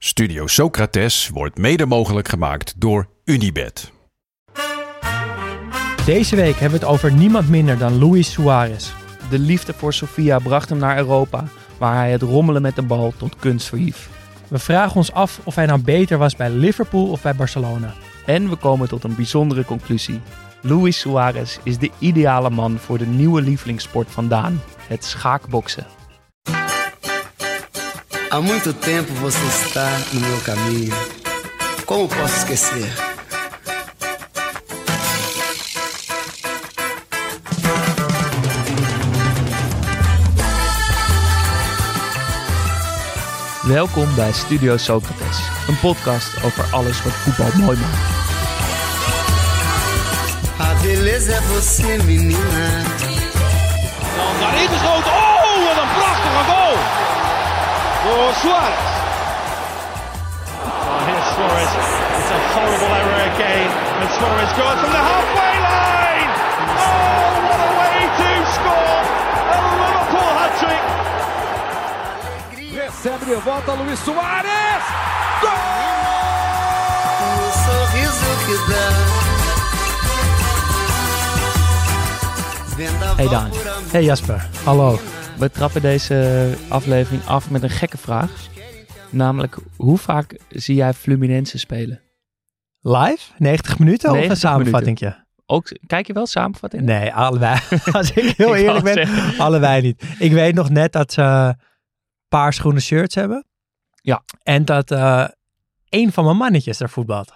Studio Socrates wordt mede mogelijk gemaakt door Unibed. Deze week hebben we het over niemand minder dan Luis Suarez. De liefde voor Sofia bracht hem naar Europa, waar hij het rommelen met de bal tot kunst verhief. We vragen ons af of hij nou beter was bij Liverpool of bij Barcelona. En we komen tot een bijzondere conclusie. Luis Suarez is de ideale man voor de nieuwe lievelingssport van Daan, het schaakboksen. Há muito tempo você está no meu caminho. Como posso esquecer? Welkom bij Studio Socrates, een podcast over alles wat voetbal mooi maakt. A beleza é você, menina. Dan daarin geschoten. Oh, wat een prachtige goal. Voor Suarez. Oh, here's Suarez. It's a horrible error again. And Suarez goes from the halfway line. Oh, what a way to score. A Liverpool hat-trick. Recebe de volta Luiz Soares. O sorriso que dá. Hey, Don. Hey Jasper, hallo. We trappen deze aflevering af met een gekke vraag. Namelijk, hoe vaak zie jij Fluminense spelen? Live? 90 minuten of 90 een samenvattingje? Ook, kijk je wel samenvatting? Nee, allebei. Als ik heel Ik eerlijk ben, zeggen. allebei niet. Ik weet nog net dat ze paarsgroene shirts hebben. Ja. En dat eh een van mijn mannetjes daar voetbalt.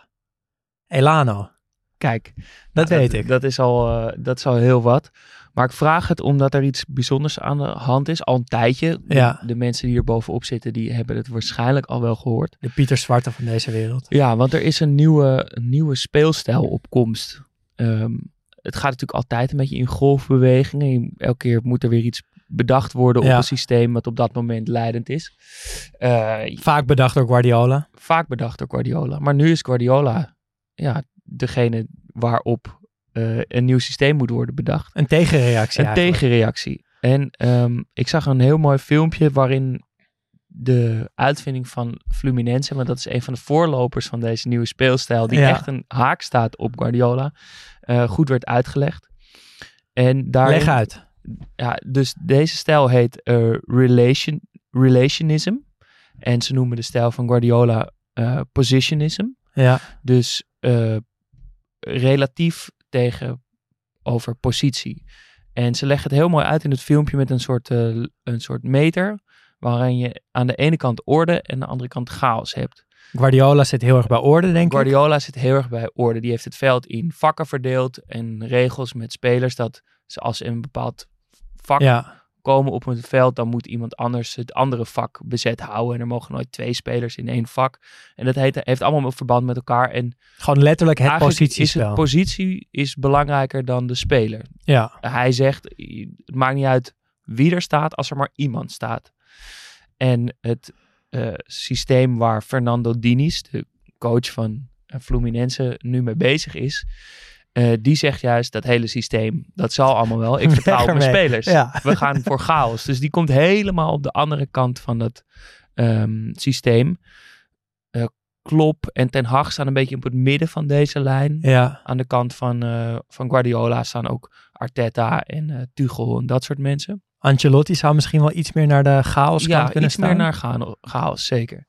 Elano. Kijk, Dat nou, weet ik. Dat is, al, eh, dat is al heel wat. Maar ik vraag het omdat er iets bijzonders aan de hand is. Al een tijdje. De, Ja. de mensen die hier bovenop zitten, die hebben het waarschijnlijk al wel gehoord. De Pieter Zwarte van deze wereld. Ja, want er is een nieuwe, een nieuwe speelstijl op komst. Ehm, het gaat natuurlijk altijd een beetje in golfbewegingen. Elke keer moet er weer iets bedacht worden op Ja. een systeem wat op dat moment leidend is. Eh, Vaak bedacht door Guardiola. vaak bedacht door Guardiola. Maar nu is Guardiola ja, degene waarop eh, een nieuw systeem moet worden bedacht. Een tegenreactie Een eigenlijk. tegenreactie. En ehm, ik zag een heel mooi filmpje waarin de uitvinding van Fluminense, want dat is een van de voorlopers van deze nieuwe speelstijl, die Ja. echt een haak staat op Guardiola, eh, goed werd uitgelegd. En daar, Leg uit. ja, dus deze stijl heet eh, relation, relationism. En ze noemen de stijl van Guardiola positionism. Ja. Dus relatief tegenover positie. En ze leggen het heel mooi uit in het filmpje met een soort, eh, een soort meter. Waarin je aan de ene kant orde en aan de andere kant chaos hebt. Guardiola zit heel erg bij orde, denk ik. Guardiola zit heel erg bij orde. Die heeft het veld in vakken verdeeld en regels met spelers. Dat ze als een bepaald vak Ja. Komen op het veld, dan moet iemand anders het andere vak bezet houden. En er mogen nooit twee spelers in één vak. En dat heet, heeft allemaal een verband met elkaar. En Gewoon letterlijk het positiespel. Is het positie is belangrijker dan de speler. ja. Hij zegt, het maakt niet uit wie er staat als er maar iemand staat. En het eh, systeem waar Fernando Diniz, de coach van Fluminense, nu mee bezig is, eh, die zegt juist dat hele systeem, dat zal allemaal wel. Ik vertrouw mijn spelers. Ja. We gaan voor chaos. Dus die komt helemaal op de andere kant van dat ehm, systeem. Eh, Klop en Ten Hag staan een beetje op het midden van deze lijn Ja. aan de kant van, eh, van Guardiola staan ook Arteta en Tuchel en dat soort mensen. Ancelotti zou misschien wel iets meer naar de chaos ja, kunnen iets staan. meer naar chaos, chaos zeker.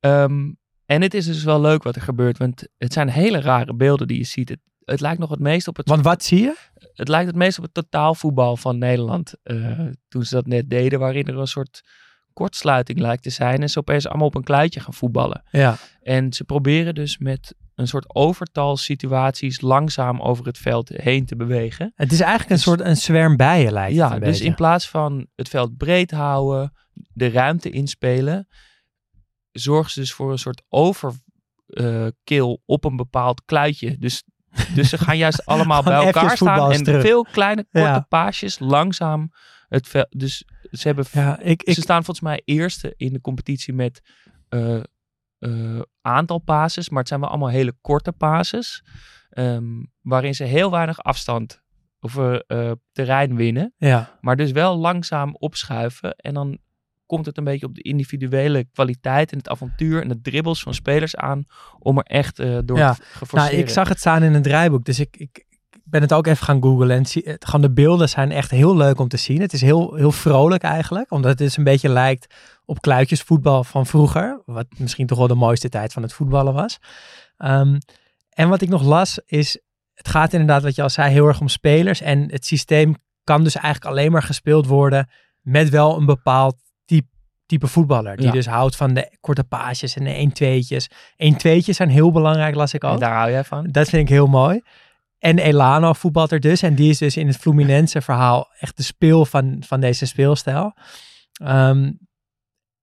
Ehm, en het is dus wel leuk wat er gebeurt, want het zijn hele rare beelden die je ziet. Het, het lijkt nog het meest op het, Want wat zie je? het lijkt het meest op het totaalvoetbal van Nederland. eh, toen ze dat net deden, waarin er een soort kortsluiting lijkt te zijn. En ze opeens allemaal op een kluitje gaan voetballen. Ja. En ze proberen dus met een soort overtalsituaties langzaam over het veld heen te bewegen. Het is eigenlijk een Dus- soort een zwerm bijen lijkt Ja, dus beetje. in plaats van het veld breed houden, de ruimte inspelen, zorgen ze dus voor een soort overkill op een bepaald kluitje. Dus, dus ze gaan juist allemaal bij elkaar staan en terug. veel kleine korte Ja. paasjes langzaam het veld. Dus ze hebben Ja, ik, ik, ze staan volgens mij eerste in de competitie met eh, eh, aantal pases, maar het zijn wel allemaal hele korte pases. ehm, waarin ze heel weinig afstand over eh, terrein winnen. ja. Maar dus wel langzaam opschuiven. En dan komt het een beetje op de individuele kwaliteit en het avontuur en de dribbles van spelers aan om er echt eh, door Ja. te geforceerd. Nou, ik zag het staan in het draaiboek, dus ik, ik, ik ben het ook even gaan googlen. En zie, het, gewoon de beelden zijn echt heel leuk om te zien. Het is heel, heel vrolijk eigenlijk, omdat het dus een beetje lijkt op kluitjesvoetbal van vroeger. Wat misschien toch wel de mooiste tijd van het voetballen was. Ehm, en wat ik nog las is, het gaat inderdaad, wat je al zei, heel erg om spelers. En het systeem kan dus eigenlijk alleen maar gespeeld worden met wel een bepaald type, voetballer. Die Ja. dus houdt van de korte paasjes en de 1-2'tjes. 1-2'tjes zijn heel belangrijk, las ik En ook. daar hou jij van? Dat vind ik heel mooi. En Elano voetbalt er dus. En die is dus in het Fluminense verhaal echt de speel van, van deze speelstijl. Ehm,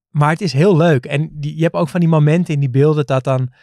maar het is heel leuk. En die, je hebt ook van die momenten in die beelden dat dan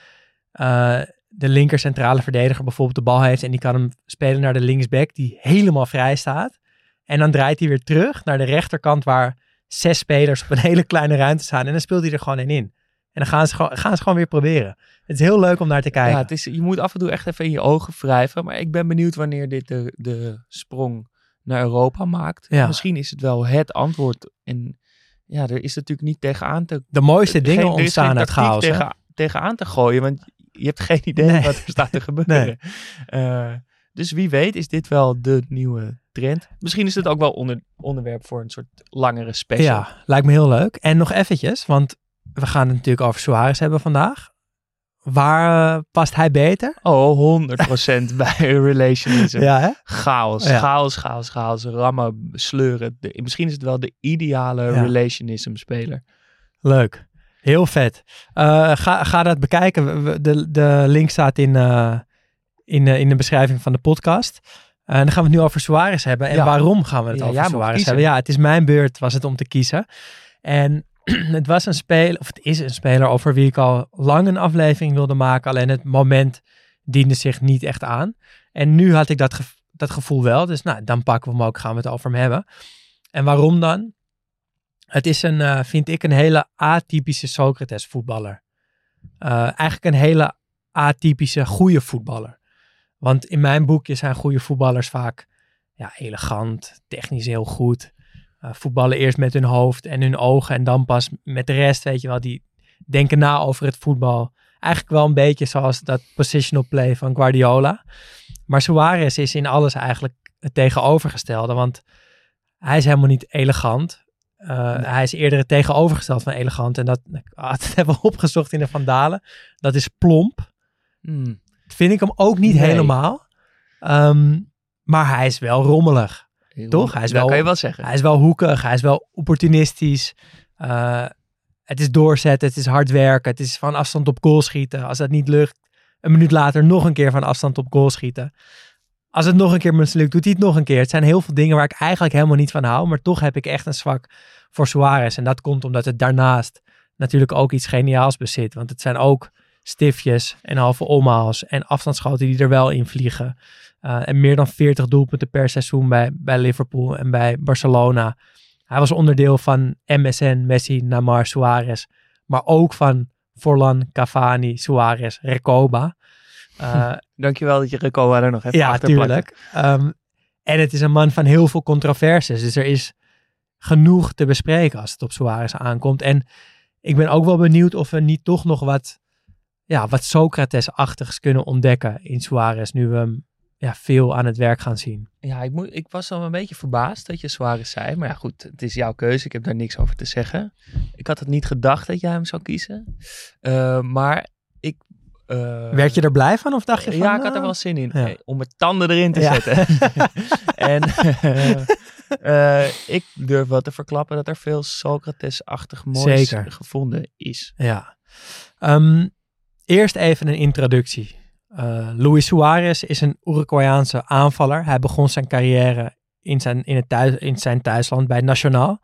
eh, de linker centrale verdediger bijvoorbeeld de bal heeft. En die kan hem spelen naar de linksback die helemaal vrij staat. En dan draait hij weer terug naar de rechterkant waar zes spelers op een hele kleine ruimte staan. En dan speelt hij er gewoon in in. En dan gaan ze gewoon, gaan ze gewoon weer proberen. Het is heel leuk om naar te kijken. Ja, het is, je moet af en toe echt even in je ogen wrijven. Maar ik ben benieuwd wanneer dit de, de sprong naar Europa maakt. Ja. Misschien is het wel het antwoord. En ja, er is natuurlijk niet tegenaan te... de mooiste dingen geen- ontstaan uit tactiek chaos. Tegen, tegenaan te gooien, want je hebt geen idee Nee. wat er staat te gebeuren. Eh, dus wie weet is dit wel de nieuwe trend. Misschien is het ook wel onder, onderwerp voor een soort langere special. Ja, lijkt me heel leuk. En nog eventjes, want we gaan het natuurlijk over Suarez hebben vandaag. Waar eh, past hij beter? Oh, 100% bij relationism. Ja, hè? Chaos, Ja. chaos, chaos, chaos. Rammen, sleuren. De- misschien is het wel de ideale Ja. relationism speler. Leuk. Heel vet. Eh, ga, ga dat bekijken. De, de link staat in, eh, in, eh, in de beschrijving van de podcast. Eh, en dan gaan we het nu over Suarez hebben. En Ja. waarom gaan we het Ja, over Suarez hebben? Ja, het is mijn beurt, was het om te kiezen. En het was een speler, of het is een speler over wie ik al lang een aflevering wilde maken. Alleen het moment diende zich niet echt aan. En nu had ik dat, dat gevoel wel. Dus nou, dan pakken we hem ook, gaan we het over hem hebben. En waarom dan? Het is een, eh, vind ik, een hele atypische Socrates voetballer. Eigenlijk een hele atypische goede voetballer. Want in mijn boekje zijn goede voetballers vaak ja, elegant, technisch heel goed. Eh, voetballen eerst met hun hoofd en hun ogen en dan pas met de rest, weet je wel. Die denken na over het voetbal. Eigenlijk wel een beetje zoals dat positional play van Guardiola. Maar Suarez is in alles eigenlijk het tegenovergestelde. Want hij is helemaal niet elegant. Uh, Hij is eerder het tegenovergesteld van elegant. En dat, dat hebben we opgezocht in de Vandalen. Dat is plomp. Hmm. Vind ik hem ook niet Nee. helemaal. Um, maar hij is wel rommelig. Toch? Hij is dat wel, kan je wel zeggen. Hij is wel hoekig. Hij is wel opportunistisch. Uh, het is doorzetten. Het is hard werken. Het is van afstand op goal schieten. Als dat niet lukt, een minuut later nog een keer van afstand op goal schieten. Als het nog een keer mislukt, doet hij het nog een keer. Het zijn heel veel dingen waar ik eigenlijk helemaal niet van hou. Maar toch heb ik echt een zwak voor Suarez. En dat komt omdat het daarnaast natuurlijk ook iets geniaals bezit. Want het zijn ook stiftjes en halve omhaals en afstandsschoten die er wel in vliegen. Uh, en meer dan 40 doelpunten per seizoen bij, bij Liverpool en bij Barcelona. Hij was onderdeel van MSN, Messi, Neymar, Suarez. Maar ook van Forlan, Cavani, Suarez, Recoba. Uh, Dankjewel dat je Recoba er nog even Ja, tuurlijk. Um, en het is een man van heel veel controversies. Dus er is genoeg te bespreken als het op Suarez aankomt. En ik ben ook wel benieuwd of we niet toch nog wat, ja, wat Socrates-achtigs kunnen ontdekken in Suarez. Nu we hem ja, veel aan het werk gaan zien. Ja, ik, moet, ik was al een beetje verbaasd dat je Suarez zei. Maar ja, goed, het is jouw keuze. Ik heb daar niks over te zeggen. Ik had het niet gedacht dat jij hem zou kiezen. Uh, maar ik... Uh, Werd je er blij van of dacht je van... Ja, ik had er wel zin in. Ja. eh, Om mijn tanden erin te Ja. zetten. en uh, ik durf wel te verklappen dat er veel Socrates-achtig moois Zeker. gevonden is. Ja. Um, eerst even een introductie. Uh, Luis Suarez is een Uruguayaanse aanvaller. Hij begon zijn carrière in zijn, in het thuis, in zijn thuisland bij Nacional.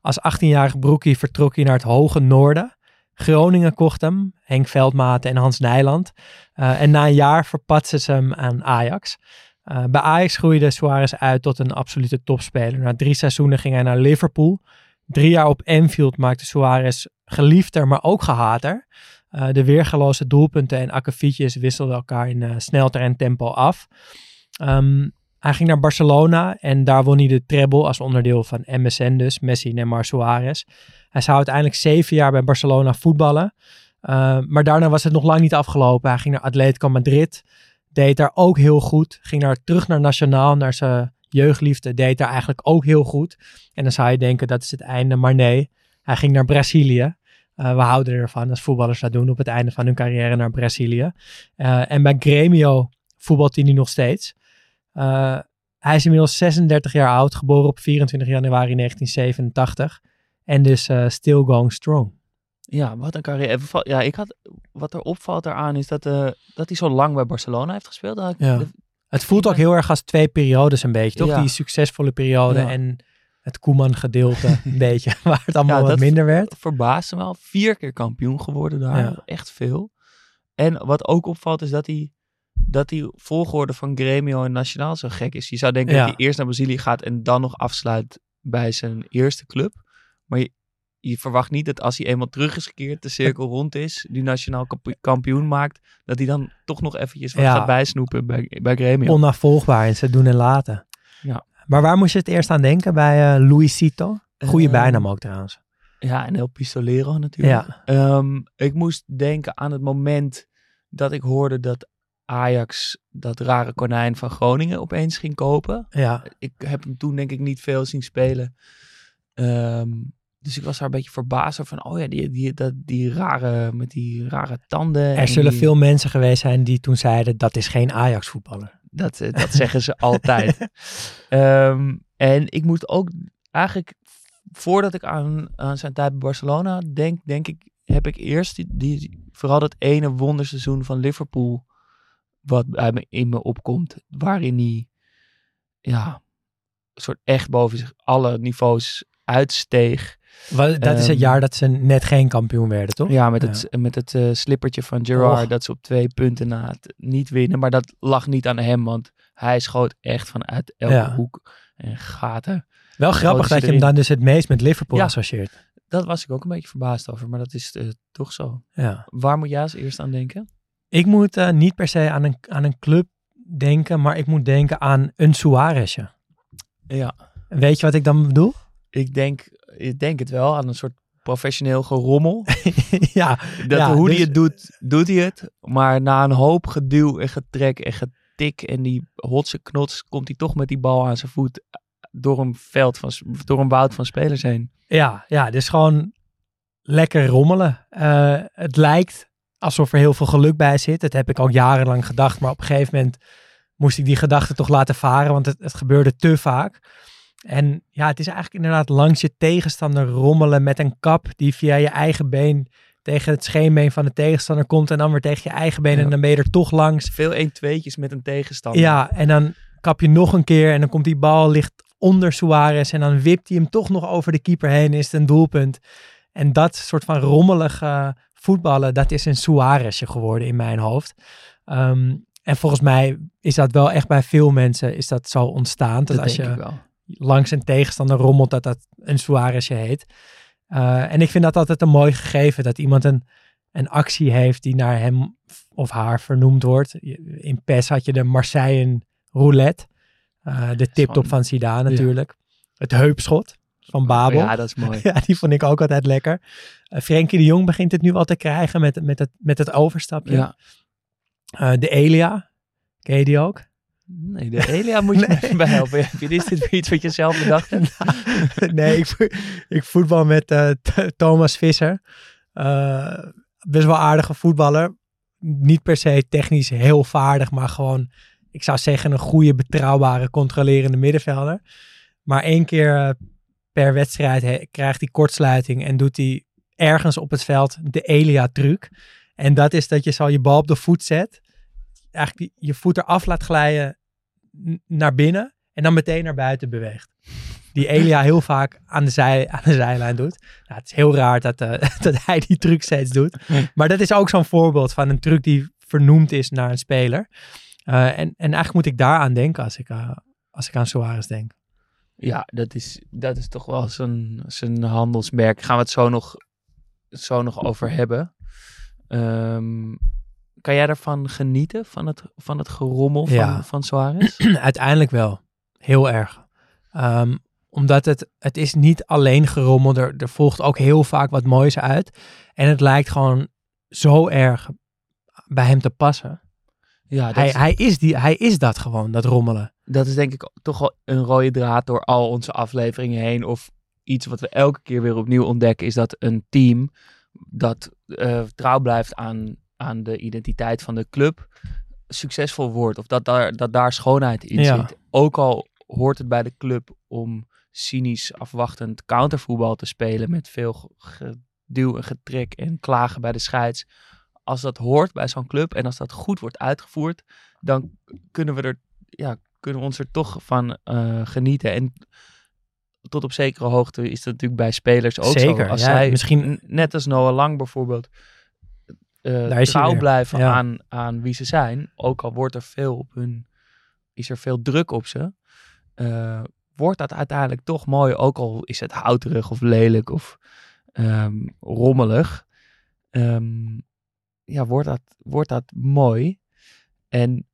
Als 18-jarig broekie vertrok hij naar het hoge noorden. Groningen kocht hem, Henk Veldmaten en Hans Nijland. Uh, en na een jaar verpatsten ze hem aan Ajax. Uh, bij Ajax groeide Suarez uit tot een absolute topspeler. Na drie seizoenen ging hij naar Liverpool. Drie jaar op Anfield maakte Suarez geliefder, maar ook gehater. Uh, de weergeloze doelpunten en akkefietjes wisselden elkaar in uh, snelheid tempo af. Um, hij ging naar Barcelona en daar won hij de treble als onderdeel van MSN dus, Messi, Neymar, Suarez. Hij zou uiteindelijk zeven jaar bij Barcelona voetballen. Uh, maar daarna was het nog lang niet afgelopen. Hij ging naar Atletico Madrid. Deed daar ook heel goed. Ging naar, terug naar Nationaal, naar zijn jeugdliefde. Deed daar eigenlijk ook heel goed. En dan zou je denken dat is het einde. Maar nee, hij ging naar Brazilië. Uh, we houden ervan als voetballers dat doen op het einde van hun carrière naar Brazilië. Uh, en bij Gremio voetbalt hij nu nog steeds. Uh, hij is inmiddels 36 jaar oud, geboren op 24 januari 1987. En dus still going strong. Ja, wat een carrière. Ja, ik had, wat er opvalt daaraan is dat, dat hij zo lang bij Barcelona heeft gespeeld. Ja. het voelt ook heel erg als twee periodes een beetje, toch? Ja. Die succesvolle periode ja. en het Koeman gedeelte een beetje, waar het allemaal ja, wat minder werd. verbaasde me wel. Vier keer kampioen geworden daar. Ja. Echt veel. En wat ook opvalt is dat hij dat die volgorde van Gremio en Nationaal zo gek is. Je zou denken dat hij eerst naar Brazilië gaat en dan nog afsluit bij zijn eerste club. Maar je, je verwacht niet dat als hij eenmaal terug is gekeerd, de cirkel rond is, die nationaal kampioen maakt, dat hij dan toch nog eventjes wat gaat bijsnoepen bij, bij Gremio. Onafvolgbaar in zijn doen en laten. Ja. Maar waar moest je het eerst aan denken? Bij uh, Luisito? Goede uh, bijnaam ook trouwens. Ja, en El Pistolero natuurlijk. Ja. Um, ik moest denken aan het moment dat ik hoorde dat Ajax dat rare konijn van Groningen opeens ging kopen. Ja. Ik heb hem toen denk ik niet veel zien spelen. Um, dus ik was daar een beetje verbaasd over van, oh ja, die, die, dat, die rare, met die rare tanden. Er zullen die, veel mensen geweest zijn die toen zeiden, dat is geen Ajax voetballer. Dat, dat zeggen ze altijd. Um, en ik moest ook eigenlijk, voordat ik aan, aan zijn tijd bij Barcelona denk, denk ik, heb ik eerst die, die, vooral dat ene wonderseizoen van Liverpool, wat uit me, in me opkomt, waarin hij, ja, soort echt boven zich alle niveaus uitsteeg. Wat, dat um, is het jaar dat ze net geen kampioen werden, toch? Ja, met het, met het uh, slippertje van Gerard, oh. dat ze op twee punten na het niet winnen. Maar dat lag niet aan hem, want hij schoot echt vanuit elke ja. hoek en gaten. Wel grappig dat je hem dan dus het meest met Liverpool ja, associeert. Dat was ik ook een beetje verbaasd over, maar dat is uh, toch zo. Ja. Waar moet jij als eerst aan denken? Ik moet uh, niet per se aan een, aan een club denken, maar ik moet denken aan een Suarezje. Ja. Weet je wat ik dan bedoel? Ik denk, ik denk het wel aan een soort professioneel gerommel. ja, dat ja, hoe dus, hij het doet, doet hij het. Maar na een hoop geduw en getrek en getik en die hotse knots, komt hij toch met die bal aan zijn voet door een veld van, door een woud van spelers heen. Ja, ja, dus gewoon lekker rommelen. Uh, het lijkt alsof er heel veel geluk bij zit. Dat heb ik al jarenlang gedacht, maar op een gegeven moment moest ik die gedachte toch laten varen, want het, het gebeurde te vaak. En ja, het is eigenlijk inderdaad langs je tegenstander rommelen met een kap die via je eigen been tegen het scheenbeen van de tegenstander komt en dan weer tegen je eigen been ja. en dan ben je er toch langs. Veel 1 tweetjes met een tegenstander. Ja, en dan kap je nog een keer en dan komt die bal ligt onder Suarez en dan wipt hij hem toch nog over de keeper heen en is het een doelpunt. En dat soort van rommelige voetballen, dat is een Suarezje geworden in mijn hoofd. Um, en volgens mij is dat wel echt bij veel mensen is dat zo ontstaan. Dat, dat als je wel langs een tegenstander rommelt, dat dat een Suarezje heet. Uh, en ik vind dat altijd een mooi gegeven, dat iemand een, een actie heeft die naar hem of haar vernoemd wordt. In PES had je de Marseille roulette, uh, de tiptop van Zidane natuurlijk. Ja. Het heupschot van Babel. Ja, dat is mooi. ja, die vond ik ook altijd lekker. Uh, Frenkie de Jong begint het nu al te krijgen met, met, het, met het overstapje. Ja. de Elia, ken je die ook? Nee, de Elia moet je nee. bij helpen. Je dit iets wat je zelf bedacht hebt? nou, nee, ik, ik voetbal met uh, Thomas Visser. Uh, best wel aardige voetballer. Niet per se technisch heel vaardig, maar gewoon, ik zou zeggen, een goede, betrouwbare, controlerende middenvelder. Maar één keer uh, per wedstrijd he, krijgt hij kortsluiting en doet hij ergens op het veld de Elia-truc. En dat is dat je zo je bal op de voet zet eigenlijk je voet eraf laat glijden naar binnen en dan meteen naar buiten beweegt. Die Elia heel vaak aan de, zij, aan de zijlijn doet. Nou, het is heel raar dat, uh, dat hij die truc steeds doet. Maar dat is ook zo'n voorbeeld van een truc die vernoemd is naar een speler. Uh, en, en eigenlijk moet ik daar aan denken als ik, uh, als ik aan Suarez denk. Ja, dat is, dat is toch wel zijn, zijn handelsmerk. Gaan we het zo nog, zo nog over hebben. Um, kan jij ervan genieten, van het, van het gerommel van, ja. van Suarez? Uiteindelijk wel. Heel erg. Um, omdat het, het is niet alleen gerommeld. Er, er volgt ook heel vaak wat moois uit. En het lijkt gewoon zo erg bij hem te passen. Ja, dat, Hij, is, hij, is die, hij is dat gewoon, dat rommelen. dat is denk ik toch wel een rode draad door al onze afleveringen heen. Of iets wat we elke keer weer opnieuw ontdekken, is dat een team dat eh, trouw blijft aan, aan de identiteit van de club succesvol wordt. Of dat daar, dat daar schoonheid in Ja. zit. Ook al hoort het bij de club om cynisch afwachtend countervoetbal te spelen met veel ge- geduw en getrek en klagen bij de scheids. Als dat hoort bij zo'n club en als dat goed wordt uitgevoerd, dan kunnen we er, ja, kunnen we ons er toch van eh, genieten. En tot op zekere hoogte is dat natuurlijk bij spelers ook Zeker, zo. Als ja, zij, misschien- net als Noah Lang bijvoorbeeld, hij trouw blijven Ja. aan, aan wie ze zijn, ook al wordt er veel op hun, is er veel druk op ze, eh, wordt dat uiteindelijk toch mooi, ook al is het houterig of lelijk of ehm, rommelig. Ehm, ja, wordt dat, wordt dat mooi. En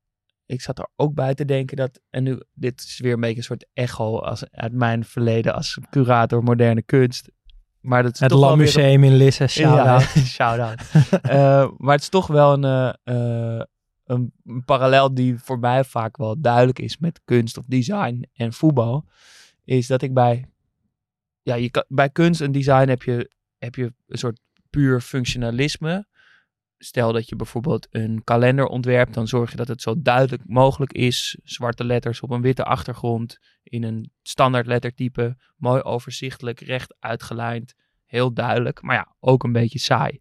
ik zat er ook bij te denken dat, en nu, dit is weer een beetje een soort echo als, uit mijn verleden als curator moderne kunst. Maar dat is Het Lam Museum in Lisse, shout-out. ja, shout-out. Eh, maar het is toch wel een, eh, een, een parallel die voor mij vaak wel duidelijk is met kunst of design en voetbal. Is dat ik bij, ja, je kan, bij kunst en design heb je, heb je een soort puur functionalisme. Stel dat je bijvoorbeeld een kalender ontwerpt, dan zorg je dat het zo duidelijk mogelijk is. Zwarte letters op een witte achtergrond, in een standaard lettertype, mooi overzichtelijk, recht uitgelijnd, heel duidelijk, maar ja, ook een beetje saai.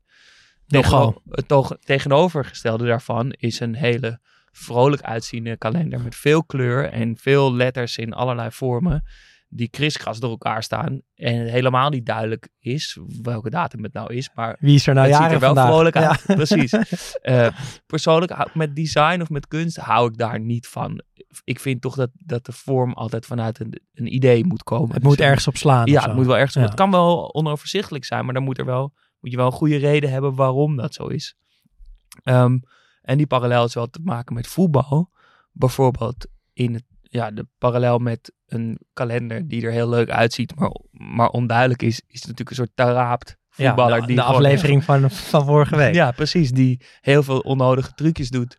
Nogal. Tegeno- Het toch- tegenovergestelde daarvan is een hele vrolijk uitziende kalender met veel kleur en veel letters in allerlei vormen die kriskras door elkaar staan en het helemaal niet duidelijk is welke datum het nou is, maar Wie is er nou het ziet er wel vandaag? vrolijk Ja. uit. Precies. Eh, persoonlijk, met design of met kunst hou ik daar niet van. Ik vind toch dat, dat de vorm altijd vanuit een, een idee moet komen. Het moet Dus, ergens op slaan. Ja, het moet wel ergens. Ja. Het kan wel onoverzichtelijk zijn, maar dan moet, er wel, moet je wel een goede reden hebben waarom dat zo is. Ehm, en die parallel is wel te maken met voetbal. Bijvoorbeeld in het, ja, de parallel met een kalender die er heel leuk uitziet, maar, maar onduidelijk is, is natuurlijk een soort taraapt Ja, voetballer de, die de gewoon- aflevering van, van vorige week. ja, precies. Die heel veel onnodige trucjes doet.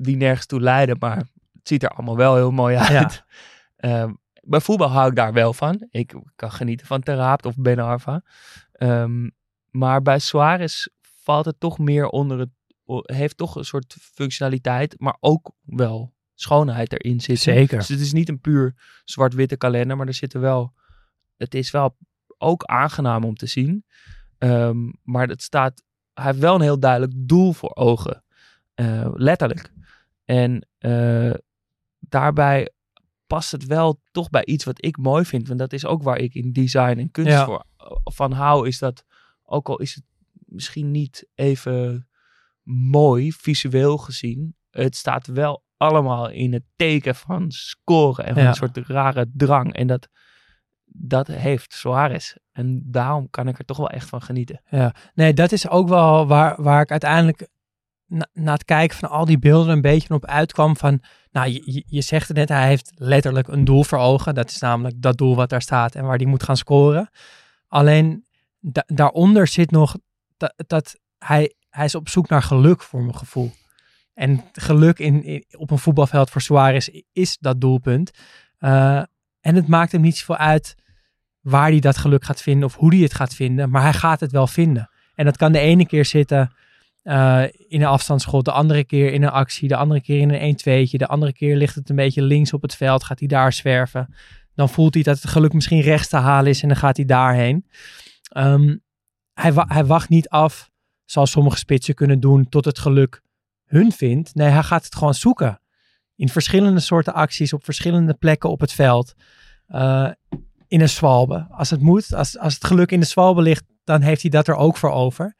Die nergens toe leiden. Maar het ziet er allemaal wel heel mooi uit. Ehm, bij voetbal hou ik daar wel van. Ik kan genieten van Teraapt of Ben Arfa. Ehm, maar bij Suarez valt het toch meer onder het... Heeft toch een soort functionaliteit. Maar ook wel schoonheid erin zitten. Zeker. Dus het is niet een puur zwart-witte kalender. Maar er zitten wel... Het is wel ook aangenaam om te zien. Ehm, maar het staat, hij heeft wel een heel duidelijk doel voor ogen. Eh, letterlijk. En eh, daarbij past het wel toch bij iets wat ik mooi vind. Want dat is ook waar ik in design en kunst Ja. voor, van hou. Is dat, ook al is het misschien niet even mooi, visueel gezien. Het staat wel allemaal in het teken van scoren. En van Ja. een soort rare drang. En dat, dat heeft Suarez. En daarom kan ik er toch wel echt van genieten. Nee, dat is ook wel waar, waar ik uiteindelijk na, na het kijken van al die beelden een beetje op uitkwam van, nou, je, je- zegt het net, hij heeft letterlijk een doel voor ogen. Dat is namelijk dat doel wat daar staat en waar hij moet gaan scoren. Alleen da- daaronder zit nog dat, dat hij, hij is op zoek naar geluk voor mijn gevoel. En geluk in, op een voetbalveld voor Suarez is dat doelpunt. Eh, en het maakt hem niet zoveel uit waar hij dat geluk gaat vinden of hoe hij het gaat vinden, maar hij gaat het wel vinden. En dat kan de ene keer zitten eh, in een afstandsschot, de andere keer in een actie, de andere keer in een 1-2'tje, de andere keer ligt het een beetje links op het veld, gaat hij daar zwerven. Dan voelt hij dat het geluk misschien rechts te halen is en dan gaat hij daarheen. Ehm, hij, hij wacht niet af, zoals sommige spitsen kunnen doen, tot het geluk hun vindt. Nee, hij gaat het gewoon zoeken. In verschillende soorten acties, op verschillende plekken op het veld. Eh, in een zwalbe. Als het moet, als, als het geluk in de zwalbe ligt, dan heeft hij dat er ook voor over.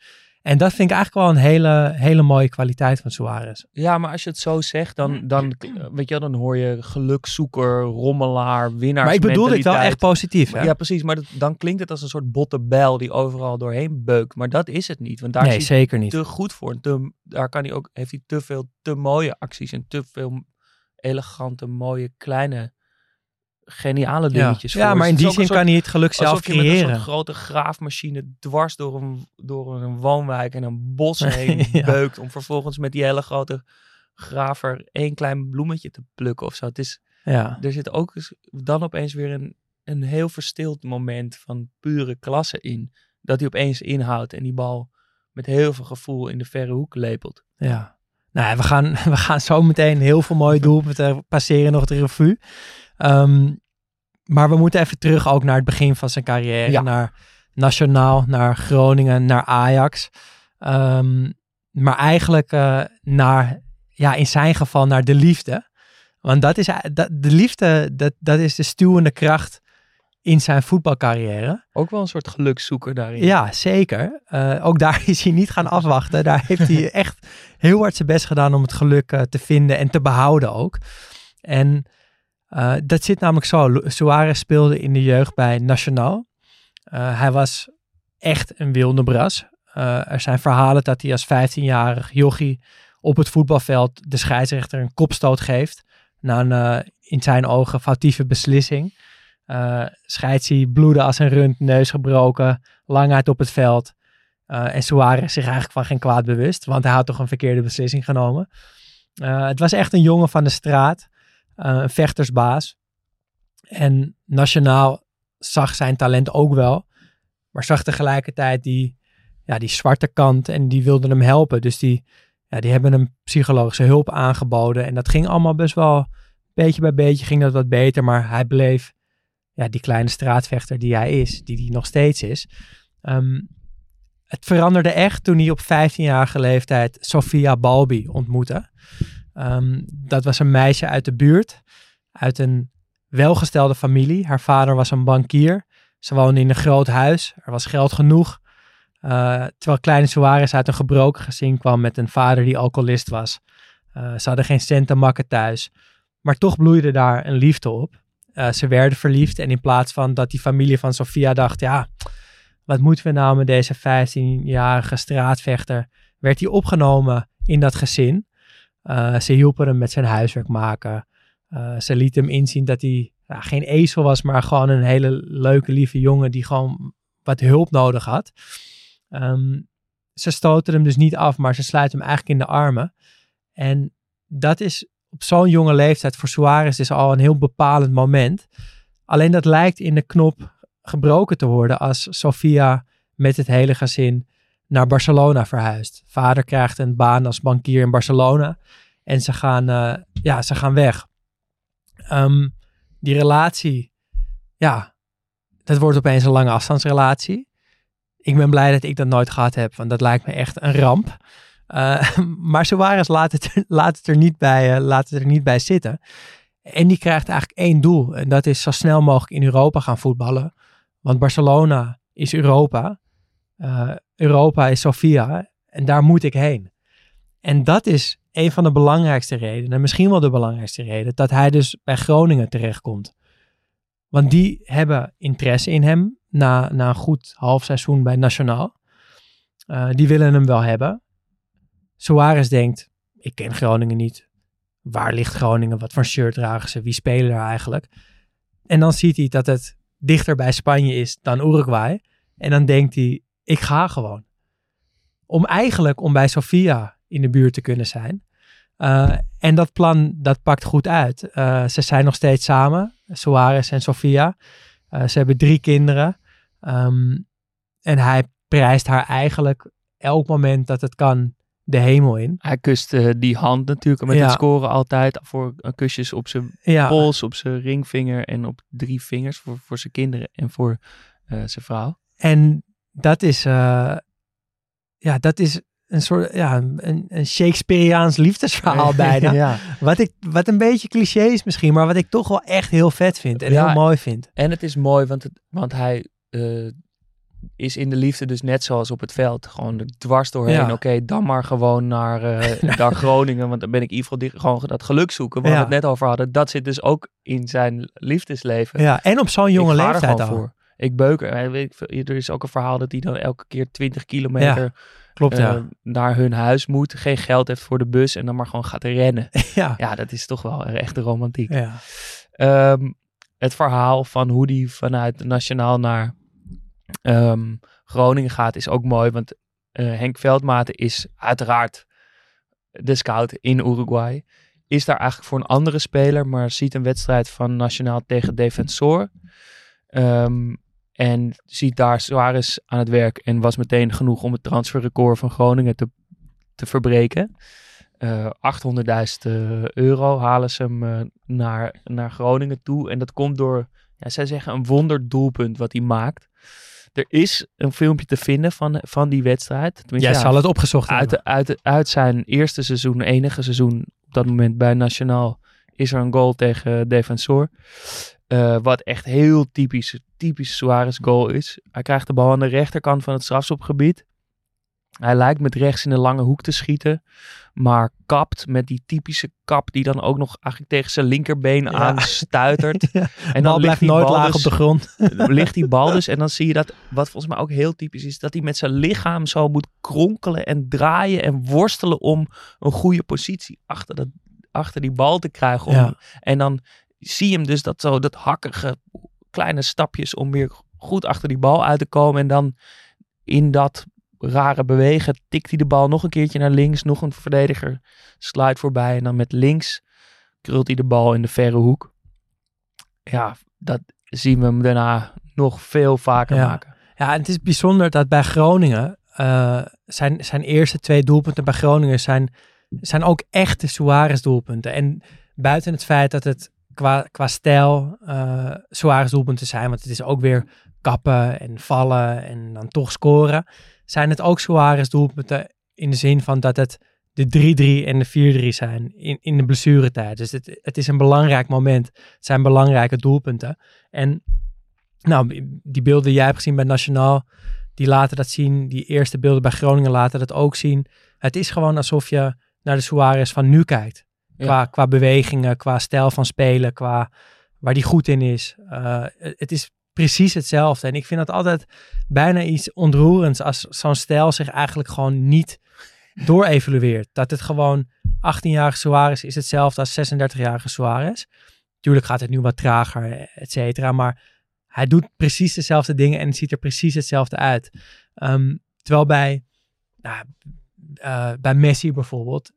En dat vind ik eigenlijk wel een hele, hele mooie kwaliteit van Suarez. Ja, maar als je het zo zegt, dan, dan, weet je, dan hoor je gelukzoeker, rommelaar, winnaar. Maar ik bedoel dit wel echt positief. Hè? Ja, precies. Maar dat, dan klinkt het als een soort botte bijl die overal doorheen beukt. Maar dat is het niet. Want daar nee, is hij zeker niet. te goed voor. En te, daar kan hij ook, heeft hij te veel te mooie acties en te veel elegante, mooie, kleine geniale dingetjes ja. ja, voor. maar in Het is die zin soort- kan hij het geluk zelf Alsof je met een creëren. soort grote graafmachine dwars door een, door een woonwijk en een bos heen Ja. beukt. Om vervolgens met die hele grote graver één klein bloemetje te plukken of zo. Het is, Ja. er zit ook dan opeens weer een, een heel verstild moment van pure klasse in. Dat hij opeens inhoudt en die bal met heel veel gevoel in de verre hoek lepelt. Ja. Nou, ja, we gaan, we gaan zo meteen heel veel mooie doelpunten passeren nog de revue. Ehm, maar we moeten even terug ook naar het begin van zijn carrière. Ja. Naar Nationaal, naar Groningen, naar Ajax. Ehm, maar eigenlijk eh, naar, ja, in zijn geval naar de liefde. Want dat is, dat, de liefde, dat, dat is de stuwende kracht in zijn voetbalcarrière. Ook wel een soort gelukszoeker daarin. Ja, zeker. Eh, ook daar is hij niet gaan afwachten. Daar heeft hij echt heel hard zijn best gedaan om het geluk eh, te vinden en te behouden ook. En eh, dat zit namelijk zo. Suarez speelde in de jeugd bij Nacional. Eh, hij was echt een wilde bras. Eh, er zijn verhalen dat hij als 15-jarig jochie op het voetbalveld de scheidsrechter een kopstoot geeft. Na een in zijn ogen foutieve beslissing. Scheids hij bloeden als een rund, neus gebroken, lang uit op het veld. En Suarez zich eigenlijk van geen kwaad bewust, want hij had toch een verkeerde beslissing genomen. Het was echt een jongen van de straat, een vechtersbaas. En Nationaal zag zijn talent ook wel, maar zag tegelijkertijd die, ja, die zwarte kant en die wilden hem helpen. Dus die, ja, die hebben hem psychologische hulp aangeboden. En dat ging allemaal best wel, beetje bij beetje ging dat wat beter, maar hij bleef ja, die kleine straatvechter die hij is, die hij nog steeds is. Ehm, het veranderde echt toen hij op 15-jarige leeftijd Sofia Balbi ontmoette. Ehm, dat was een meisje uit de buurt, uit een welgestelde familie. Haar vader was een bankier. Ze woonde in een groot huis. Er was geld genoeg. Eh, terwijl kleine Suarez uit een gebroken gezin kwam met een vader die alcoholist was. Eh, ze hadden geen cent te makken thuis. Maar toch bloeide daar een liefde op. Eh, ze werden verliefd en in plaats van dat die familie van Sofia dacht, ja, wat moeten we nou met deze 15-jarige straatvechter, werd hij opgenomen in dat gezin. Eh, ze hielpen hem met zijn huiswerk maken. Eh, ze liet hem inzien dat hij geen ezel was, maar gewoon een hele leuke, lieve jongen die gewoon wat hulp nodig had. Ehm, ze stoten hem dus niet af, maar ze sluiten hem eigenlijk in de armen. En dat is op zo'n jonge leeftijd voor Suarez dus al een heel bepalend moment. Alleen dat lijkt in de knop gebroken te worden als Sofia met het hele gezin naar Barcelona verhuist. Vader krijgt een baan als bankier in Barcelona en ze gaan, eh, ja, ze gaan weg. Ehm, die relatie, ja, dat wordt opeens een lange afstandsrelatie. Ik ben blij dat ik dat nooit gehad heb, want dat lijkt me echt een ramp. Uh, maar Suarez laat het, laat, het er niet bij, uh, laat het er niet bij zitten. En die krijgt eigenlijk één doel. En dat is zo snel mogelijk in Europa gaan voetballen. Want Barcelona is Europa. Europa is Sofia. En daar moet ik heen. En dat is een van de belangrijkste redenen. Misschien wel de belangrijkste reden. Dat hij dus bij Groningen terechtkomt. Want die hebben interesse in hem. Na, na een goed half seizoen bij Nationaal. Uh, die willen hem wel hebben. Suarez denkt, ik ken Groningen niet. Waar ligt Groningen? Wat voor shirt dragen ze? Wie spelen daar eigenlijk? En dan ziet hij dat het dichter bij Spanje is dan Uruguay. En dan denkt hij, ik ga gewoon. Om eigenlijk om bij Sofia in de buurt te kunnen zijn. Uh, en dat plan, dat pakt goed uit. Uh, ze zijn nog steeds samen, Suarez en Sofia. Uh, ze hebben drie kinderen. Um, en hij prijst haar eigenlijk elk moment dat het kan de hemel in. Hij kust uh, die hand natuurlijk met ja. het scoren altijd voor uh, kusjes op zijn ja. pols, op zijn ringvinger en op drie vingers voor, voor zijn kinderen en voor uh, zijn vrouw. En dat is, eh, ja, dat is een soort, ja, een, een Shakespeareaans liefdesverhaal bijna. ja. wat, ik, wat een beetje cliché is misschien, maar wat ik toch wel echt heel vet vind en ja, heel mooi vind. En het is mooi, want, het, want hij uh, is in de liefde dus net zoals op het veld. Gewoon dwars doorheen. Ja. Oké, okay, dan maar gewoon naar, uh, naar Groningen. Want dan ben ik in ieder geval die, gewoon dat geluk zoeken. Waar we het net over hadden. Dat zit dus ook in zijn liefdesleven. Ja, en op zo'n jonge leeftijd al. Voor. Ik beuk er. Er is ook een verhaal dat hij dan elke keer 20 kilometer ja, klopt, uh, naar hun huis moet. Geen geld heeft voor de bus. En dan maar gewoon gaat rennen. Ja, ja dat is toch wel echt de romantiek. Ja. Um, het verhaal van hoe die vanuit Nationaal naar ehm, Groningen gaat is ook mooi. Want eh, Henk Veldmaten is uiteraard de scout in Uruguay. Is daar eigenlijk voor een andere speler, maar ziet een wedstrijd van Nationaal tegen Defensor. Ehm, en ziet daar Suarez aan het werk en was meteen genoeg om het transferrecord van Groningen te, te verbreken. Eh 800.000 eh, euro halen ze hem eh, naar, naar Groningen toe. En dat komt door, ja, zij zeggen, een wonderdoelpunt wat hij maakt. Er is een filmpje te vinden van, van die wedstrijd. Tenminste, Jij ja, zal het opgezocht uit, hebben. uit, uit zijn eerste seizoen, enige seizoen op dat moment bij Nationaal, is er een goal tegen Defensor. Eh, wat echt heel typisch, typisch Suarez goal is. Hij krijgt de bal aan de rechterkant van het strafschopgebied. Hij lijkt met rechts in de lange hoek te schieten. Maar kapt met die typische kap die dan ook nog eigenlijk tegen zijn linkerbeen Ja. aanstuitert. Ja, En dan blijft die nooit bal laag dus- op de grond. ligt die bal dus. En dan zie je dat, wat volgens mij ook heel typisch is, dat hij met zijn lichaam zo moet kronkelen en draaien en worstelen om een goede positie achter, dat, achter die bal te krijgen. Om, Ja. En dan zie je hem dus dat zo, dat hakkige kleine stapjes om weer goed achter die bal uit te komen. En dan in dat rare bewegen tikt hij de bal nog een keertje naar links. Nog een verdediger slide voorbij. En dan met links krult hij de bal in de verre hoek. Ja, dat zien we hem daarna nog veel vaker Ja. maken. Ja, en het is bijzonder dat bij Groningen, eh, zijn, zijn eerste twee doelpunten bij Groningen zijn, zijn ook echte Suarez doelpunten. En buiten het feit dat het qua, qua stijl eh Suarez zijn, want het is ook weer kappen en vallen en dan toch scoren, zijn het ook Suarez doelpunten in de zin van dat het de 3-3 en de 4-3 zijn in, in de blessuretijd. Dus het, het is een belangrijk moment. Het zijn belangrijke doelpunten. En nou, die beelden jij hebt gezien bij Nationaal, die laten dat zien. Die eerste beelden bij Groningen laten dat ook zien. Het is gewoon alsof je naar de Suarez van nu kijkt. Qua, qua bewegingen, qua stijl van spelen, qua waar die goed in is. Uh, het is precies hetzelfde. En ik vind dat altijd bijna iets ontroerends als zo'n stijl zich eigenlijk gewoon niet doorevalueert. Dat het gewoon 18-jarige Suarez is hetzelfde als 36-jarige Suarez. Tuurlijk gaat het nu wat trager, et cetera. Maar hij doet precies dezelfde dingen en het ziet er precies hetzelfde uit. Um, terwijl bij, nou, uh, bij Messi bijvoorbeeld,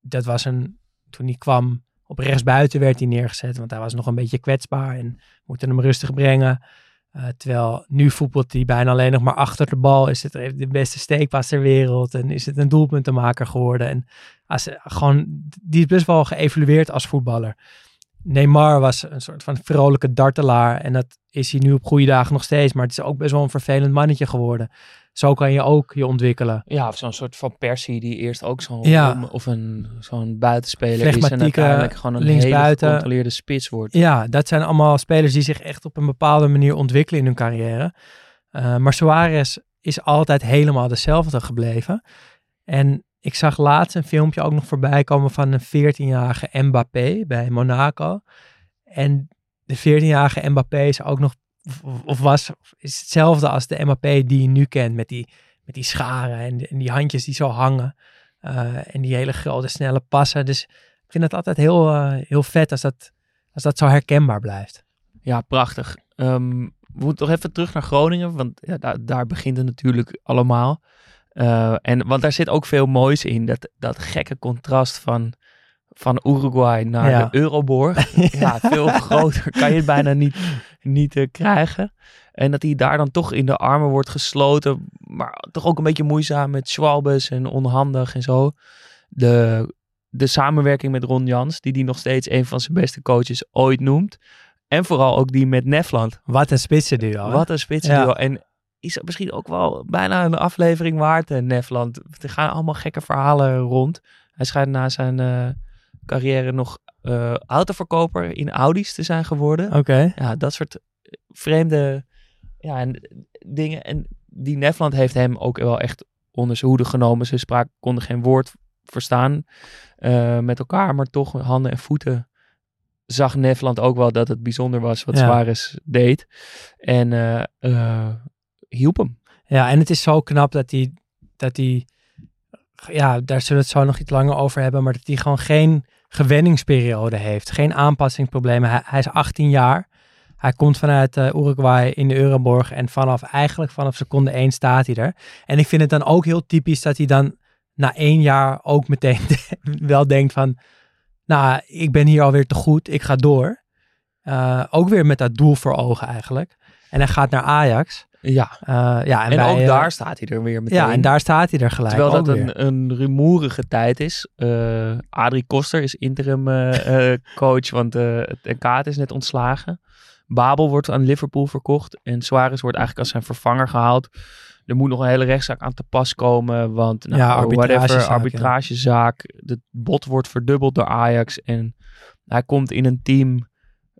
dat was een, toen hij kwam op rechtsbuiten werd hij neergezet, want hij was nog een beetje kwetsbaar en moesten hem rustig brengen. Uh, terwijl nu voetbalt hij bijna alleen nog maar achter de bal. Is het de beste steekpas ter wereld en is het een doelpuntenmaker geworden. En als, gewoon, die is best wel geëvalueerd als voetballer. Neymar was een soort van vrolijke dartelaar. En dat is hij nu op goede dagen nog steeds. Maar het is ook best wel een vervelend mannetje geworden. Zo kan je ook je ontwikkelen. Ja, of zo'n soort van Persie die eerst ook zo'n Ja. of een zo'n buitenspeler is en uiteindelijk gewoon een hele gecontroleerde spits wordt. Ja, dat zijn allemaal spelers die zich echt op een bepaalde manier ontwikkelen in hun carrière. Uh, maar Suarez is altijd helemaal dezelfde gebleven. En ik zag laatst een filmpje ook nog voorbij komen van een 14-jarige Mbappé bij Monaco. En de 14-jarige Mbappé is ook nog, of was, is hetzelfde als de Mbappé die je nu kent. Met die, met die scharen en, die handjes die zo hangen. Uh, en die hele grote, snelle passen. Dus ik vind het altijd heel, uh, heel vet als dat, als dat zo herkenbaar blijft. Ja, prachtig. Um, we moeten toch even terug naar Groningen, want ja, daar, daar begint het natuurlijk allemaal. Uh, en, want daar zit ook veel moois in. Dat, dat gekke contrast van, van Uruguay naar Ja. de Euroborg. ja, veel groter kan je het bijna niet, niet uh, krijgen. En dat hij daar dan toch in de armen wordt gesloten. Maar toch ook een beetje moeizaam met Schwalbes en onhandig en zo. De, de samenwerking met Ron Jans, die die nog steeds een van zijn beste coaches ooit noemt. En vooral ook die met Nefland. Wat een spitsenduo. Wat een spitsenduo. Ja. En is misschien ook wel bijna een aflevering waard, uh, Nefland. Er gaan allemaal gekke verhalen rond. Hij schijnt na zijn uh, carrière nog uh, autoverkoper in Audi's te zijn geworden. Oké. Okay. Ja, dat soort vreemde ja, en dingen. En die Nefland heeft hem ook wel echt onder zijn hoede genomen. Ze spraak, konden geen woord verstaan uh, met elkaar, maar toch handen en voeten zag Nefland ook wel dat het bijzonder was wat ja. Suarez deed. En uh, hielp hem. Ja, en het is zo knap dat hij, dat hij, ja, daar zullen we het zo nog iets langer over hebben, maar dat hij gewoon geen gewenningsperiode heeft. Geen aanpassingsproblemen. Hij, is 18 jaar. Hij komt vanuit eh, Uruguay in de Euroborg en vanaf eigenlijk vanaf seconde 1 staat hij er. En ik vind het dan ook heel typisch dat hij dan na één jaar ook meteen wel denkt van, nou, ik ben hier alweer te goed, ik ga door. Uh, ook weer met dat doel voor ogen eigenlijk. En hij gaat naar Ajax. Ja. Uh, ja en, en wij, ook uh, daar staat hij er weer meteen. Ja, en daar staat hij er gelijk. Terwijl dat weer. een, een rumoerige tijd is. Uh, Adrie Koster is interim coach, want het NK is net ontslagen. Babel wordt aan Liverpool verkocht en Suarez wordt eigenlijk als zijn vervanger gehaald. Er moet nog een hele rechtszaak aan te pas komen, want nou, ja, arbitragezaak, whatever, arbitragezaak. Het bot wordt verdubbeld door Ajax en hij komt in een team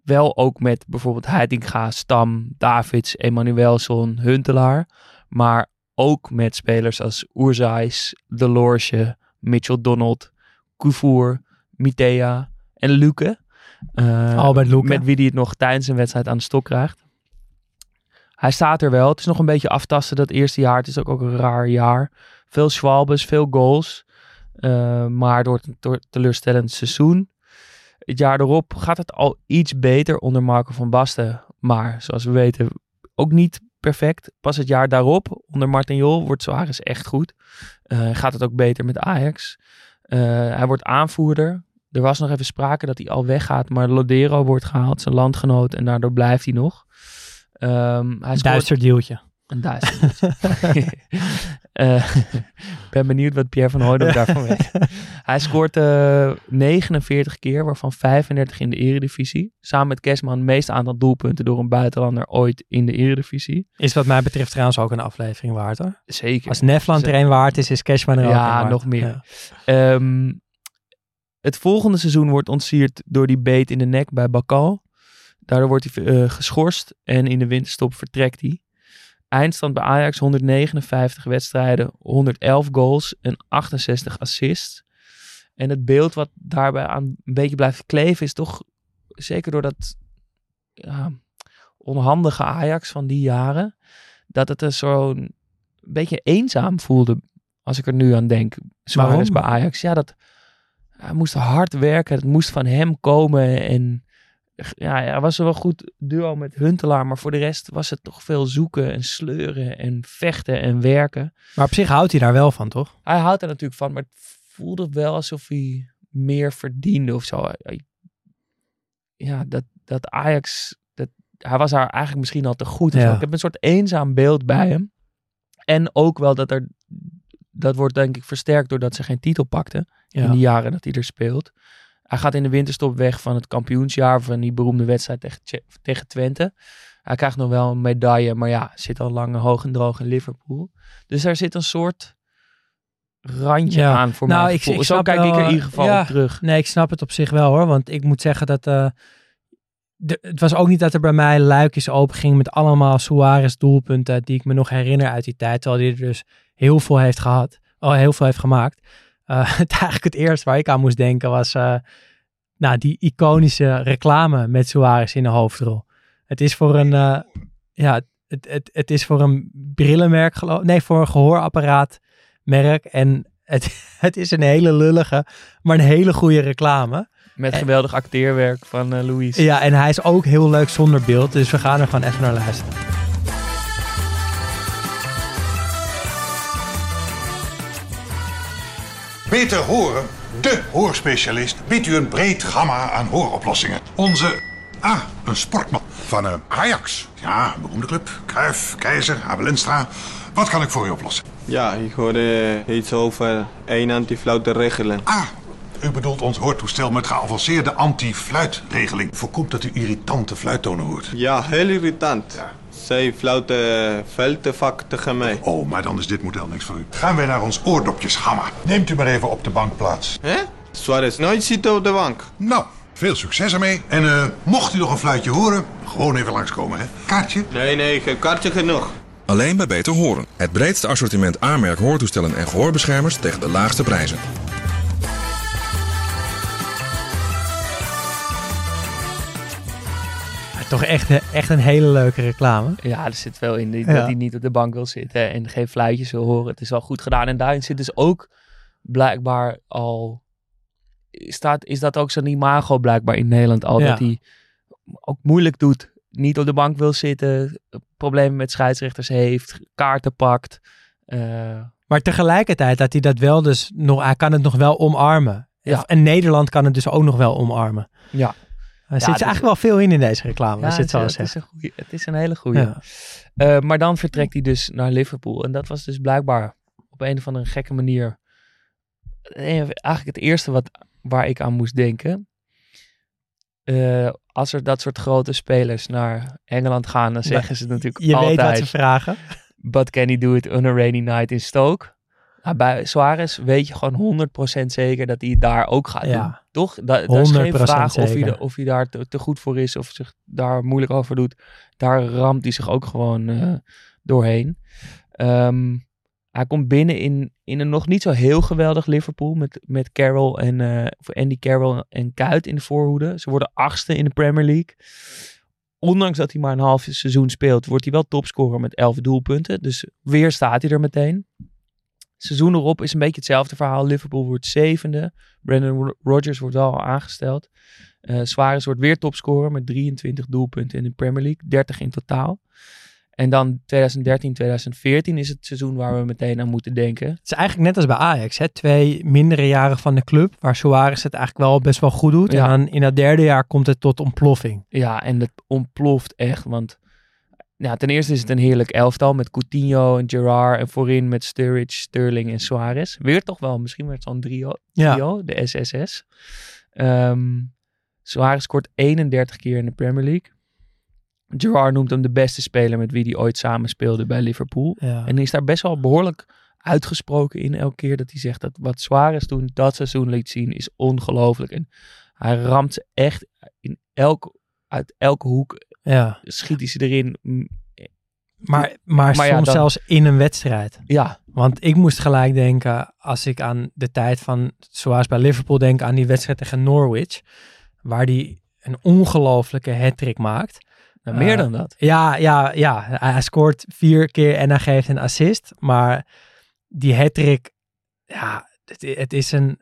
wel ook met bijvoorbeeld Heitinga, Stam, Davids, Emanuelson, Huntelaar. Maar ook met spelers als Oerzais, Delorge, Mitchell Donald, Kuvoer, Mitea en Luke. Uh, Albert Luke. Met wie hij het nog tijdens een wedstrijd aan de stok krijgt. Hij staat er wel. Het is nog een beetje aftasten dat eerste jaar. Het is ook, ook een raar jaar. Veel Schwalbes, veel goals. Uh, maar door, door teleurstellend seizoen. Het jaar erop gaat het al iets beter onder Marco van Basten. Maar zoals we weten, ook niet perfect. Pas het jaar daarop, onder Martin Jol, wordt Suarez echt goed. Uh, gaat het ook beter met Ajax. Uh, hij wordt aanvoerder. Er was nog even sprake dat hij al weggaat, maar Lodero wordt gehaald, zijn landgenoot. En daardoor blijft hij nog. Um, hij scoort... Deeltje. Een duister uh, ben benieuwd wat Pierre van Hooydonk daarvan weet. Hij scoort uh, 49 keer, waarvan 35 in de eredivisie. Samen met Kesman het meeste aantal doelpunten door een buitenlander ooit in de eredivisie. Is wat mij betreft trouwens ook een aflevering waard hoor. Zeker. Als Nefland er een waard is, is Kesman er ook ja, nog meer. Ja. Um, het volgende seizoen wordt ontsierd door die beet in de nek bij Bakal. Daardoor wordt hij uh, geschorst en in de winterstop vertrekt hij. Eindstand bij Ajax 159 wedstrijden, 111 goals en 68 assists. En het beeld wat daarbij aan een beetje blijft kleven is toch zeker door dat ja, onhandige Ajax van die jaren, dat het er zo'n beetje eenzaam voelde als ik er nu aan denk. Suarez bij Ajax. Ja, dat hij moest hard werken, het moest van hem komen en ja, hij was er wel goed duo met Huntelaar, maar voor de rest was het toch veel zoeken en sleuren en vechten en werken. Maar op zich houdt hij daar wel van, toch? Hij houdt er natuurlijk van, maar het voelde wel alsof hij meer verdiende of zo. Ja, dat, dat Ajax, dat, hij was daar eigenlijk misschien al te goed. Ja. Ik heb een soort eenzaam beeld bij hem. En ook wel dat er, dat wordt denk ik versterkt doordat ze geen titel pakten ja. in die jaren dat hij er speelt. Hij gaat in de winterstop weg van het kampioensjaar van die beroemde wedstrijd tegen, tegen Twente. Hij krijgt nog wel een medaille, maar ja, zit al lang hoog en droog in Liverpool. Dus er zit een soort randje ja. aan voor nou, mij. Ik, ik Zo kijk wel, ik er in ieder geval ja, op terug. Nee, ik snap het op zich wel hoor. Want ik moet zeggen dat... Uh, de, het was ook niet dat er bij mij luikjes open ging met allemaal Suarez doelpunten die ik me nog herinner uit die tijd. Terwijl hij er dus heel veel heeft gehad. Oh, heel veel heeft gemaakt. Uh, het eigenlijk het eerste waar ik aan moest denken was uh, nou, die iconische reclame met Suarez in de hoofdrol. Het is voor een, uh, ja, het, het, het is voor een brillenmerk, geloof Nee, voor een gehoorapparaatmerk. En het, het is een hele lullige, maar een hele goede reclame. Met geweldig acteerwerk van uh, Louis. Ja, en hij is ook heel leuk zonder beeld. Dus we gaan er gewoon even naar luisteren. Beter Horen, de hoorspecialist, biedt u een breed gamma aan hooroplossingen. Onze, ah, een sportman van uh, Ajax. Ja, een beroemde club. Kruif, Keizer, Abelenstra. Wat kan ik voor u oplossen? Ja, ik hoorde iets over één antifluit regelen. Ah, u bedoelt ons hoortoestel met geavanceerde anti-fluitregeling. Voorkomt dat u irritante fluittonen hoort. Ja, heel irritant. Ja. Zij fluiten veel te vaak tegen mij. Oh, maar dan is dit model niks voor u. Gaan wij naar ons oordopjesgamma. Neemt u maar even op de bank plaats. Hè? Suarez nooit zitten op de bank. Nou, veel succes ermee. En uh, mocht u nog een fluitje horen, gewoon even langskomen, hè. Kaartje? Nee, nee, ik heb kaartje genoeg. Alleen bij Beter Horen. Het breedste assortiment aanmerk hoortoestellen en gehoorbeschermers tegen de laagste prijzen. Toch echt, echt een hele leuke reclame. Ja, er zit wel in die, ja. dat hij niet op de bank wil zitten en geen fluitjes wil horen. Het is wel goed gedaan. En daarin zit dus ook blijkbaar al... Staat, is dat ook zo'n imago blijkbaar in Nederland al? Ja. Dat hij ook moeilijk doet niet op de bank wil zitten, problemen met scheidsrechters heeft, kaarten pakt. Uh, maar tegelijkertijd dat hij dat wel dus nog, hij kan het nog wel omarmen. Ja. En Nederland kan het dus ook nog wel omarmen. Ja. Er zit eigenlijk wel veel in in deze reclame, ja, je het. Is een goeie, het is een hele goede. Ja. Uh, maar dan vertrekt hij dus naar Liverpool. En dat was dus blijkbaar op een of andere gekke manier eigenlijk het eerste wat, waar ik aan moest denken. Uh, als er dat soort grote spelers naar Engeland gaan, dan zeggen ze natuurlijk je altijd... weet wat ze vragen. But can he do it on a rainy night in Stoke? Nou, bij Suarez weet je gewoon 100% zeker dat hij daar ook gaat ja. doen. Toch? Da daar is geen vraag of hij, of hij daar te, te, goed voor is of zich daar moeilijk over doet. Daar ramt hij zich ook gewoon uh, doorheen. Um, hij komt binnen in, in een nog niet zo heel geweldig Liverpool met, met Carroll en uh, Andy Carroll en Kuit in de voorhoede. Ze worden achtste in de Premier League. Ondanks dat hij maar een half seizoen speelt, wordt hij wel topscorer met 11 doelpunten. Dus weer staat hij er meteen. Seizoen erop is een beetje hetzelfde verhaal. Liverpool wordt zevende. Brandon Rodgers wordt wel aangesteld. Uh, Suarez wordt weer topscorer met 23 doelpunten in de Premier League. 30 in totaal. En dan 2013, 2014 is het seizoen waar we meteen aan moeten denken. Het is eigenlijk net als bij Ajax, hè? twee mindere jaren van de club, waar Suarez het eigenlijk wel best wel goed doet. Ja. En dan in dat derde jaar komt het tot ontploffing. Ja, en het ontploft echt, want ja, ten eerste is het een heerlijk elftal met Coutinho en Gerrard en voorin met Sturridge, Sterling en Suarez. Weer toch wel, misschien werd zo'n trio, trio Ja. de SSS. Um, Suarez scoort 31 keer in de Premier League. Gerard noemt hem de beste speler met wie hij ooit samen speelde bij Liverpool. Ja. En is daar best wel behoorlijk uitgesproken in elke keer dat hij zegt dat wat Suarez toen dat seizoen liet zien is ongelooflijk. En hij ramt ze echt in elk, uit elke hoek. Ja. Schiet hij ze erin. Maar, maar, Maar ja, soms dan- zelfs in een wedstrijd. Ja, Want ik moest gelijk denken, als ik aan de tijd van, zoals bij Liverpool denk, aan die wedstrijd tegen Norwich. Waar die een ongelofelijke hat maakt. nou, meer Eh, dan dat. Ja, ja, ja. Hij scoort vier keer en hij geeft een assist. Maar die hat ja, het, het is een,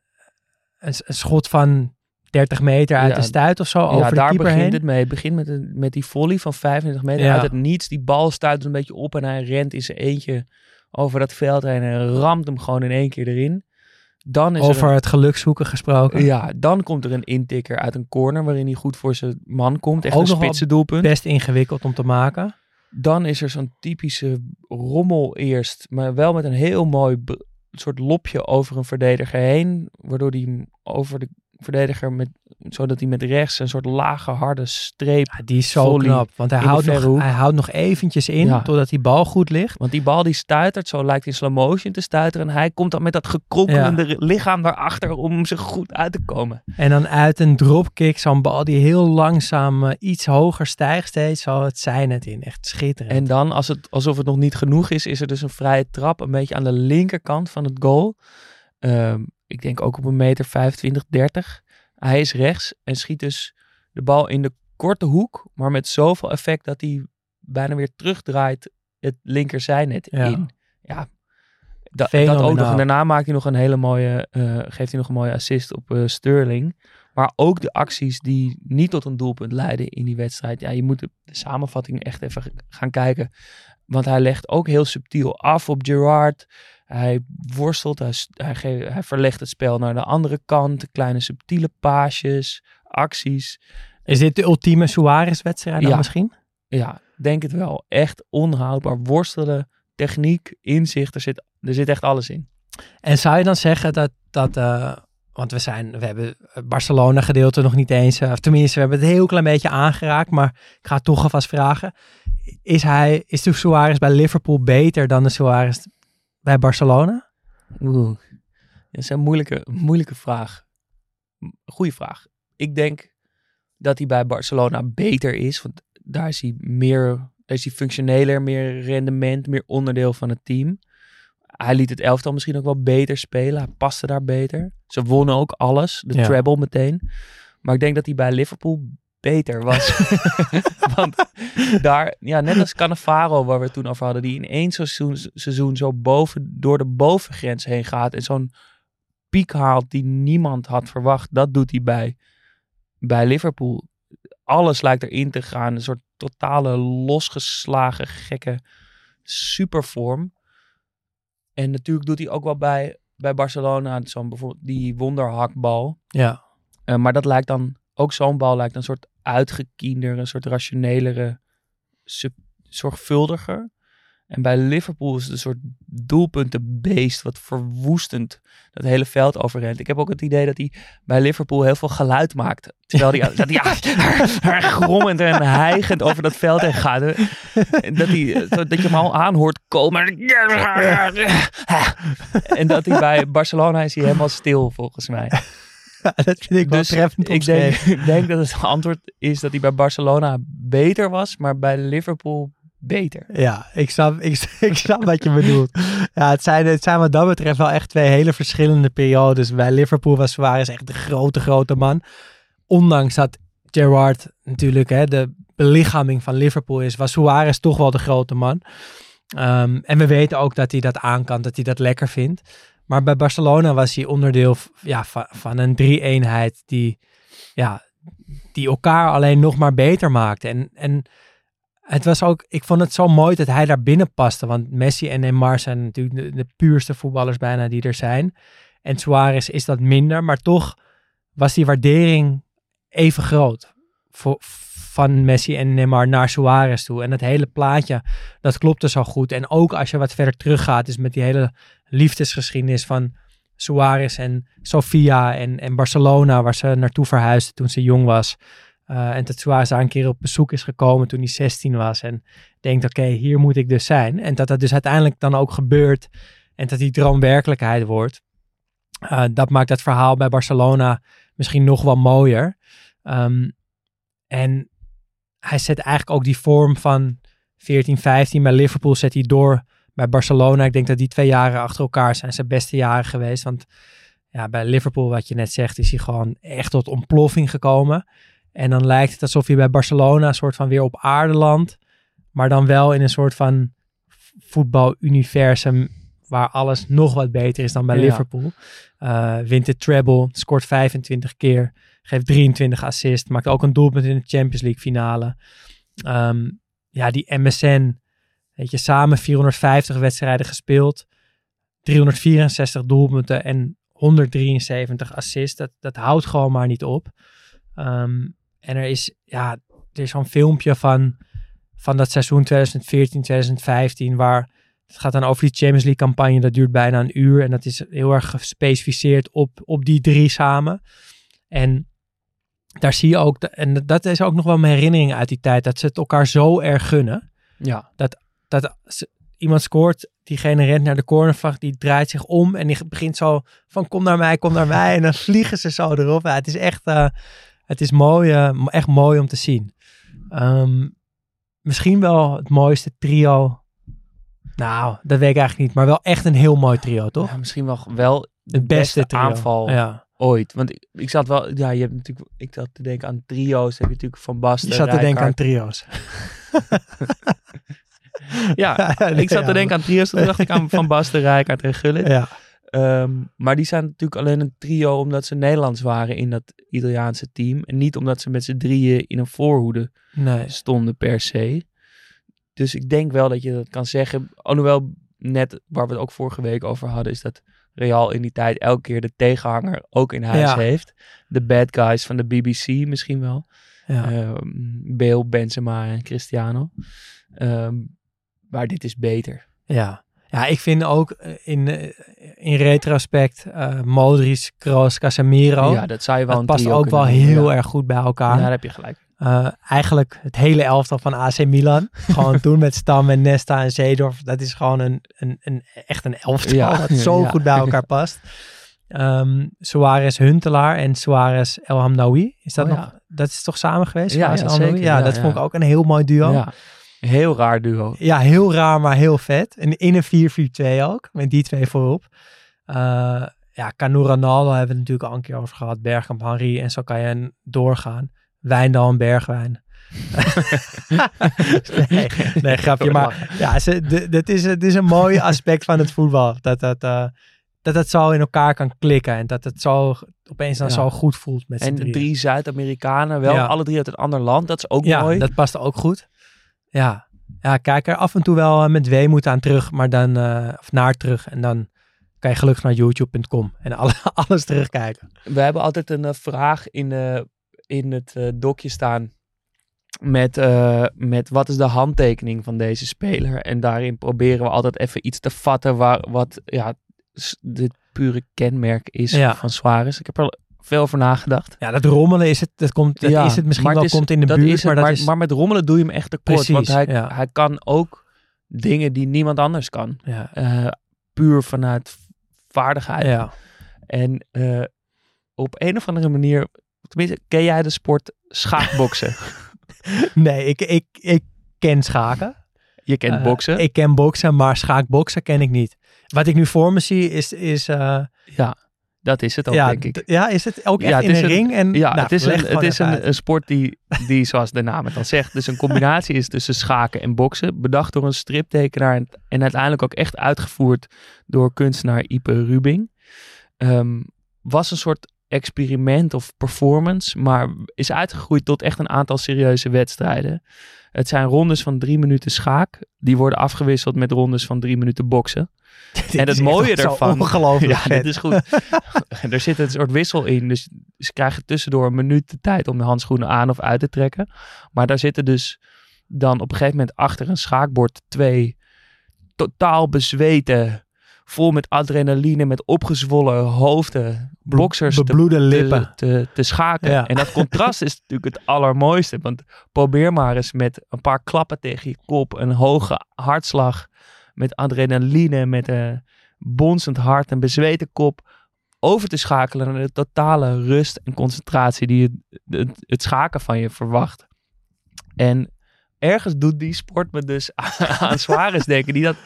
een, een schot van 30 meter uit Ja, de stuit of zo over ja, de daar keeper begint heen. het mee. Het begint met, een, met die volley van 25 meter Ja. uit het niets. Die bal stuit een beetje op en hij rent in zijn eentje over dat veld heen en ramt hem gewoon in één keer erin. Dan is er Over een- het gelukzoeken gesproken. Ja, dan komt er een intikker uit een corner waarin hij goed voor zijn man komt. Echt Ook een spitse doelpunt. Best ingewikkeld om te maken. Dan is er zo'n typische rommel eerst, maar wel met een heel mooi soort lopje over een verdediger heen. Waardoor hij hem over de verdediger, met, zodat hij met rechts een soort lage harde streep. Ja, die is zo knap. Want hij houdt, nog, hoek. hij houdt nog eventjes in Ja. totdat die bal goed ligt. Want die bal die stuitert, zo lijkt in slow motion te stuiteren. En hij komt dan met dat gekronkelende lichaam daarachter om zo goed uit te komen. En dan uit een dropkick, zo'n bal die heel langzaam eh, iets hoger stijgt steeds. Zo het zijn het in. Echt schitterend. En dan, als het, alsof het nog niet genoeg is, is er dus een vrije trap. Een beetje aan de linkerkant van het goal. Ehm, ik denk ook op een meter 25, 30. Hij is rechts en schiet dus de bal in de korte hoek. Maar met zoveel effect dat hij bijna weer terugdraait het linkerzijnet Ja. in. Ja, da- dat ook nog. En daarna maakt hij nog een hele mooie, eh, geeft hij nog een mooie assist op eh, Sterling. Maar ook de acties die niet tot een doelpunt leiden in die wedstrijd. Ja, je moet de, de samenvatting echt even gaan kijken. Want hij legt ook heel subtiel af op Gerard. Hij worstelt, hij, hij, verlegt het spel naar de andere kant. Kleine subtiele paasjes, acties. Is dit de ultieme Suarez-wedstrijd dan Ja. misschien? Ja, denk het wel. Echt onhoudbaar. Worstelen, techniek, inzicht. Er zit, er zit echt alles in. En zou je dan zeggen dat, dat eh, want we zijn, we hebben het Barcelona gedeelte nog niet eens, eh, of tenminste, we hebben het een heel klein beetje aangeraakt, maar ik ga het toch alvast vragen. Is hij, is de Suarez bij Liverpool beter dan de Suarez bij Barcelona? Oeh, dat is een moeilijke, moeilijke vraag. Goeie vraag. Ik denk dat hij bij Barcelona beter is. Want daar is hij meer, daar is hij functioneler, meer rendement, meer onderdeel van het team. Hij liet het elftal misschien ook wel beter spelen. Hij paste daar beter. Ze wonnen ook alles. De Ja. treble meteen. Maar ik denk dat hij bij Liverpool beter was. Want daar, ja, net als Cannavaro, waar we het toen over hadden, die in één seizoen, seizoen zo boven, door de bovengrens heen gaat en zo'n piek haalt die niemand had verwacht. Dat doet hij bij, bij Liverpool. alles lijkt erin te gaan. Een soort totale losgeslagen, gekke supervorm. En natuurlijk doet hij ook wel bij, bij Barcelona zo'n bijvoorbeeld die wonderhakbal. Ja. Uh, maar dat lijkt dan, ook zo'n bal lijkt een soort uitgekiender, een soort rationelere, sub, zorgvuldiger. En bij Liverpool is het een soort doelpuntenbeest wat verwoestend dat hele veld overrent. Ik heb ook het idee dat hij bij Liverpool heel veel geluid maakt. Terwijl hij, dat hij grommend en hijgend over dat veld heen gaat. Dat, hij, dat je hem al aanhoort komen. En dat hij bij Barcelona is hij helemaal stil volgens mij. dat vind ik wel Dus treffend ik denk, ik denk dat het antwoord is dat hij bij Barcelona beter was, maar bij Liverpool beter. Ja, ik snap, ik, ik snap wat je bedoelt. Ja, het zijn, het zijn wat dat betreft wel echt twee hele verschillende periodes. Bij Liverpool was Suarez echt de grote, grote man. Ondanks dat Gerrard natuurlijk hè, de belichaming van Liverpool is, was Suarez toch wel de grote man. Ehm, en we weten ook dat hij dat aan kan, dat hij dat lekker vindt. Maar bij Barcelona was hij onderdeel ja, van, een drie-eenheid die, ja, die elkaar alleen nog maar beter maakte. En, en het was ook, ik vond het zo mooi dat hij daar binnen paste. Want Messi en Neymar zijn natuurlijk de, de puurste voetballers bijna die er zijn. En Suarez is dat minder, maar toch was die waardering even groot. Voor, van Messi en Neymar naar Suarez toe. En het hele plaatje, dat klopte zo goed. En ook als je wat verder teruggaat, is met die hele liefdesgeschiedenis van Suarez en Sofia en, en Barcelona, waar ze naartoe verhuisde toen ze jong was. Uh, en dat Suarez daar een keer op bezoek is gekomen toen hij 16 was. En denkt, oké, hier moet ik dus zijn. En dat dat dus uiteindelijk dan ook gebeurt. En dat die droom werkelijkheid wordt. Uh, dat maakt dat verhaal bij Barcelona misschien nog wel mooier. Um, en hij zet eigenlijk ook die vorm van 14, 15 bij Liverpool zet hij door bij Barcelona. Ik denk dat die twee jaren achter elkaar zijn zijn beste jaren geweest. Want ja, bij Liverpool, wat je net zegt, is hij gewoon echt tot ontploffing gekomen. En dan lijkt het alsof hij bij Barcelona een soort van weer op aarde landt. Maar dan wel in een soort van voetbaluniversum waar alles nog wat beter is dan bij Ja. Liverpool. Uh, wint de treble, scoort 25 keer, geeft 23 assists, maakt ook een doelpunt in de Champions League finale. Ehm, ja, die MSN, weet je, samen 450 wedstrijden gespeeld, 364 doelpunten en 173 assists. Dat, dat houdt gewoon maar niet op. Ehm, en er is, ja, er is zo'n filmpje van, van dat seizoen 2014, 2015, waar het gaat dan over die Champions League campagne. Dat duurt bijna een uur en dat is heel erg gespecificeerd op, op die drie samen. En daar zie je ook, de- en dat is ook nog wel mijn herinnering uit die tijd, dat ze het elkaar zo erg gunnen. Ja. Dat, dat ze- iemand scoort, diegene rent naar de cornervlag, die draait zich om en die begint zo van kom naar mij, kom naar mij. En dan vliegen ze zo erop. Ja, het is echt, eh, het is mooi, eh, echt mooi om te zien. Ehm, misschien wel het mooiste trio. Nou, dat weet ik eigenlijk niet, maar wel echt een heel mooi trio, toch? Ja, misschien wel, wel de Het beste beste trio. aanval Ja. Ooit. Want ik, ik zat wel, ja, je hebt natuurlijk, ik zat te denken aan trio's. Heb je natuurlijk Van Basten, Je zat te denken aan trio's. Ja, Ja, nee, ik zat te denken aan trio's. Toen dacht ik aan Van Basten, Rijkaard en Gullit. Ja. Ehm, maar die zijn natuurlijk alleen een trio omdat ze Nederlands waren in dat Italiaanse team. En niet omdat ze met z'n drieën in een voorhoede Nee. stonden per se. Dus ik denk wel dat je dat kan zeggen. Alhoewel, net waar we het ook vorige week over hadden, is dat Real in die tijd elke keer de tegenhanger ook in huis Ja. heeft. De bad guys van de BBC misschien wel. Ja. Ehm Bale, Benzema en Cristiano. Ehm, maar dit is beter. Ja. ja, ik vind ook eh, in, eh, in retrospect eh Modric, Kroos, Casemiro. Ja, dat zou je wel dat een past ook wel heel ja. erg goed bij elkaar. Ja, daar heb je gelijk. Eh, eigenlijk het hele elftal van AC Milan. gewoon toen met Stam en Nesta en Zeedorf. Dat is gewoon een, een, een, echt een elftal Ja, dat zo ja. goed bij elkaar past. Ehm Suarez Huntelaar en Suarez El Hamdaoui. Is dat Oh, nog? ja. Dat is toch samen geweest? Ja, zeker. Ja, dat vond ik ook een heel mooi duo. Heel raar duo. Ja, heel raar, maar heel vet. En in een 4-4-2 ook, met die twee voorop. Eh, ja, Cano Ronaldo hebben we het natuurlijk al een keer over gehad. Bergkamp, Henry en zo kan je doorgaan. Wijndal en Bergwijn. nee, nee, grapje. Maar ja, ze, de- dit is, het is een mooi aspect van het voetbal. Dat, dat, eh, dat het zo in elkaar kan klikken. En dat het zo opeens dan Ja. zo goed voelt met z'n En drieën. drie Zuid-Amerikanen, wel Ja. alle drie uit een ander land. Dat is ook ja, mooi. dat past ook goed. Ja. ja, kijk er af en toe wel eh, met weemoed aan terug, maar dan, eh, of naar terug. En dan kan je gelukkig naar youtube.com en alle, alles terugkijken. We hebben altijd een vraag in, eh, in het eh, dokje staan. Met, eh, met wat is de handtekening van deze speler? En daarin proberen we altijd even iets te vatten waar, wat ja, dit pure kenmerk is Ja. van Suarez. Ik heb er veel over nagedacht. Ja, dat rommelen is het, dat komt, dat Ja, is het misschien wel, is- komt in de buurt, het, maar dat maar, is... maar met rommelen doe je hem echt tekort. want Precies, hij, ja. hij kan ook dingen die niemand anders kan. ja, Eh, puur vanuit vaardigheid. ja. En op een of andere manier, tenminste, ken jij de sport schaakboksen? Nee, ik, ik, ik ken schaken. Je kent Eh, boksen. Ik ken boksen, maar schaakboksen ken ik niet. Wat ik nu voor me zie is... is eh, ja, dat is het ook, ja, denk ik. ja, is het ook echt Ja, het in is een ring? En, Ja, nou, het is, een, het is een, een sport die, die, zoals de naam het al zegt, dus een combinatie is tussen schaken en boksen. Bedacht door een striptekenaar en, en uiteindelijk ook echt uitgevoerd door kunstenaar Ipe Rubing. Ehm, was een soort experiment of performance, maar is uitgegroeid tot echt een aantal serieuze wedstrijden. Het zijn rondes van drie minuten schaak. Die worden afgewisseld met rondes van drie minuten boksen. Dit en het mooie ervan. Ongelooflijk Ja, dit is goed. er zit een soort wissel in. Dus ze krijgen tussendoor een minuut de tijd om de handschoenen aan of uit te trekken. Maar daar zitten dus dan op een gegeven moment achter een schaakbord twee totaal bezweten, vol met adrenaline, met opgezwollen hoofden, boxers te, lippen. te, te, te schaken. Ja. En dat contrast is natuurlijk het allermooiste. Want probeer maar eens met een paar klappen tegen je kop, een hoge hartslag, met adrenaline, met een bonzend hart, een bezweten kop, over te schakelen naar de totale rust en concentratie die het, het, het schaken van je verwacht. En ergens doet die sport me dus aan Suarez denken. Die dat,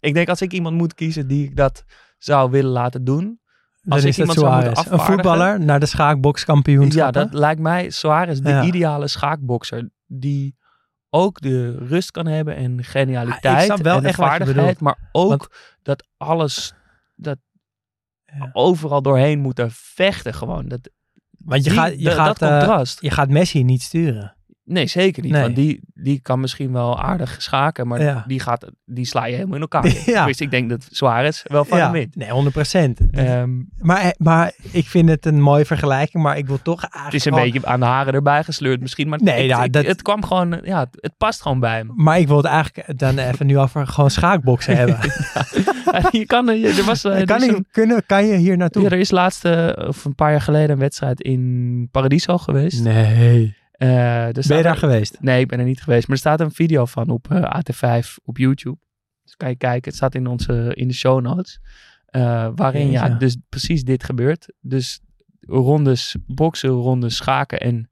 ik denk als ik iemand moet kiezen die ik dat zou willen laten doen. Dan Als ik iemand zou moeten. Een voetballer naar de schaakbokskampioenschappen. Ja, dat lijkt mij Suarez de Ja. ideale schaakbokser. Die ook de rust kan hebben en genialiteit Ah, wel en echt vaardigheid. Maar ook Want- dat alles, dat Ja. overal doorheen moeten vechten gewoon. Dat, Want je die- gaat, je, gaat, dat eh, je gaat Messi niet sturen. Nee, zeker niet. Nee. Want die, die kan misschien wel aardig schaken, maar Ja. die, gaat, die sla je helemaal in elkaar. Ja. Dus ik denk dat Suarez wel van ja, hem wint. nee, 100 procent. Ehm, maar, maar ik vind het een mooie vergelijking, maar ik wil toch het eigenlijk... is een beetje aan de haren erbij gesleurd misschien, maar Nee, ja, ik- dat- het kwam gewoon, ja, het, het past gewoon bij hem. Maar ik wil het eigenlijk dan even nu over gewoon schaakboksen hebben. je kan, er er was, eh, er kan, een- kunnen, kan je hier naartoe? Ja, er is laatst, eh, of een paar jaar geleden, een wedstrijd in Paradiso geweest. Nee. Er Ben je daar geweest? Nee, ik ben er niet geweest. Maar er staat een video van op eh, AT5 op YouTube. Dus kan je kijken. Het staat in, onze, in de show notes. Eh, waarin ja, dus precies dit gebeurt. Dus rondes boksen, rondes schaken. En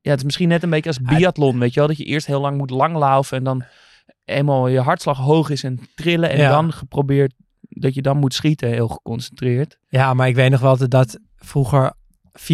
ja, het is misschien net een beetje als biathlon, weet je wel. Dat je eerst heel lang moet langlaufen en dan eenmaal je hartslag hoog is en trillen. En Ja. dan geprobeerd dat je dan moet schieten, heel geconcentreerd. Ja, maar ik weet nog wel dat dat vroeger 24-7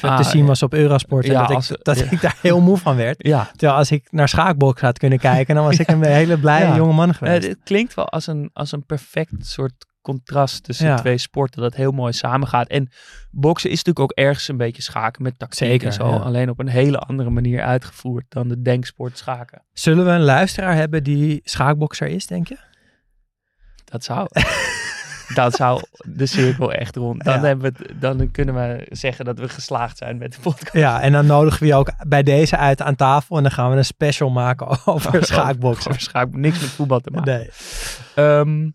Ah, te zien ja. was op Eurosport. En Ja, dat, als- ik, dat ja. ik daar heel moe van werd. Ja, Terwijl als ik naar schaakbox had kunnen kijken, dan was ik een hele blije jonge man geweest. het klinkt wel als een, als een perfect soort contrast tussen Ja. twee sporten dat heel mooi samengaat. En boksen is natuurlijk ook ergens een beetje schaken met tactiek Zeker, en zo. ja. Alleen op een hele andere manier uitgevoerd dan de denksport schaken. Zullen we een luisteraar hebben die schaakbokser is, denk je? Dat zou, dat zou de cirkel echt rond. Dan, Ja. hebben we dan kunnen we zeggen dat we geslaagd zijn met de podcast. Ja, en dan nodigen we je ook bij deze uit aan tafel en dan gaan we een special maken over schaakboksen. Over schaak, niks met voetbal te maken. Nee. Ehm,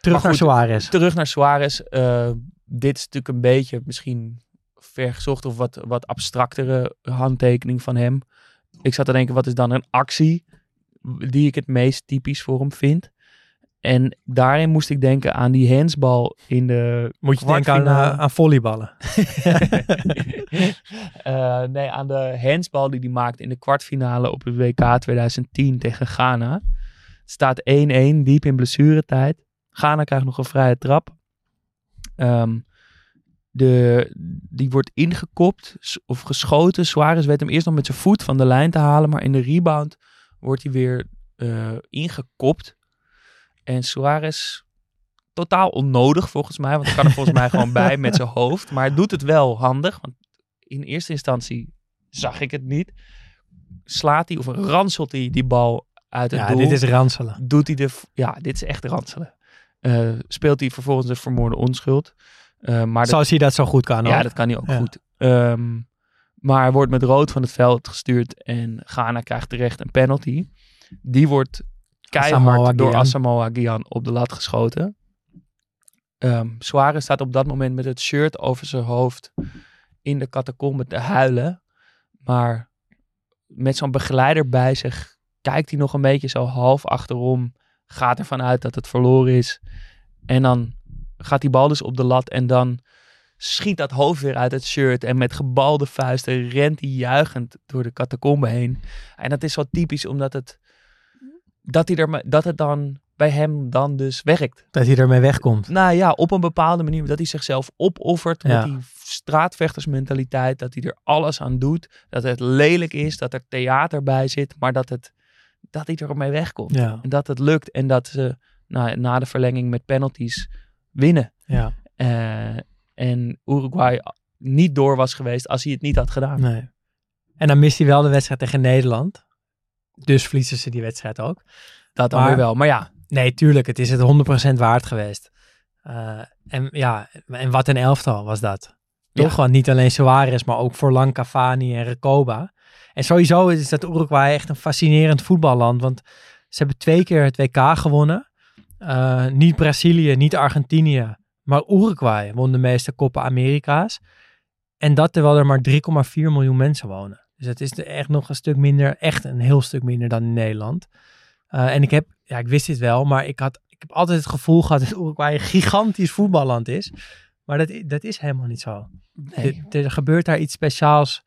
Terug naar Suarez. terug naar Suarez. Eh, dit is natuurlijk een beetje misschien vergezocht of wat, wat abstractere handtekening van hem. Ik zat te denken, wat is dan een actie die ik het meest typisch voor hem vind? En daarin moest ik denken aan die handsbal in de Moet je denken aan, eh, aan volleyballen. Eh, nee, aan de handsbal die hij maakt in de kwartfinale op het WK 2010 tegen Ghana. Het staat 1-1, diep in blessuretijd. Ghana krijgt nog een vrije trap. Ehm, de, die wordt ingekopt of geschoten. Suarez weet hem eerst nog met zijn voet van de lijn te halen. Maar in de rebound wordt hij weer eh, ingekopt. En Suarez totaal onnodig volgens mij. Want hij kan er volgens mij gewoon bij met zijn hoofd. Maar hij doet het wel handig. Want in eerste instantie zag ik het niet. Slaat hij of ranselt hij die bal uit het Ja, doel. dit is ranselen. Doet hij de... Ja, dit is echt ranselen. Eh, speelt hij vervolgens de vermoorde onschuld. Eh, maar Zoals hij dat zo goed kan. ja, dat kan hij ook Ja. goed. Ehm, maar hij wordt met rood van het veld gestuurd en Ghana krijgt terecht een penalty. Die wordt keihard door. Asamoah Gyan op de lat geschoten. Ehm Suarez staat op dat moment met het shirt over zijn hoofd in de catacombe te huilen. Maar met zo'n begeleider bij zich kijkt hij nog een beetje zo half achterom. Gaat ervan uit dat het verloren is. En dan gaat die bal dus op de lat en dan schiet dat hoofd weer uit het shirt. En met gebalde vuisten rent hij juichend door de catacombe heen. En dat is zo typisch omdat het, dat, hij er, dat het dan bij hem dan dus werkt. Dat hij ermee wegkomt. Nou ja, op een bepaalde manier. Dat hij zichzelf opoffert Ja. met die straatvechtersmentaliteit. Dat hij er alles aan doet. Dat het lelijk is. Dat er theater bij zit. Maar dat, het, dat hij ermee wegkomt. Ja. En dat het lukt. En dat ze nou, na de verlenging met penalties winnen. Ja. Eh, en Uruguay niet door was geweest als hij het niet had gedaan. Nee. En dan mist hij wel de wedstrijd tegen Nederland. Dus verliezen ze die wedstrijd ook. Dat dan Maar- weer wel. Maar ja, Nee, tuurlijk. Het is het 100% waard geweest. Eh, en ja, en wat een elftal was dat. Toch? Ja. Want niet alleen Suarez, maar ook Forlan, Cavani en Recoba. En sowieso is dat Uruguay echt een fascinerend voetballand. Want ze hebben twee keer het WK gewonnen. Eh, niet Brazilië, niet Argentinië. Maar Uruguay won de meeste koppen Amerika's. En dat terwijl er maar 3,4 miljoen mensen wonen. Dus het is echt nog een stuk minder, echt een heel stuk minder dan in Nederland. Eh, en ik heb, ja, ik wist dit wel, maar ik, had, ik heb altijd het gevoel gehad dat Uruguay een gigantisch voetballand is. Maar dat, dat is helemaal niet zo. nee. Er, er gebeurt daar iets speciaals.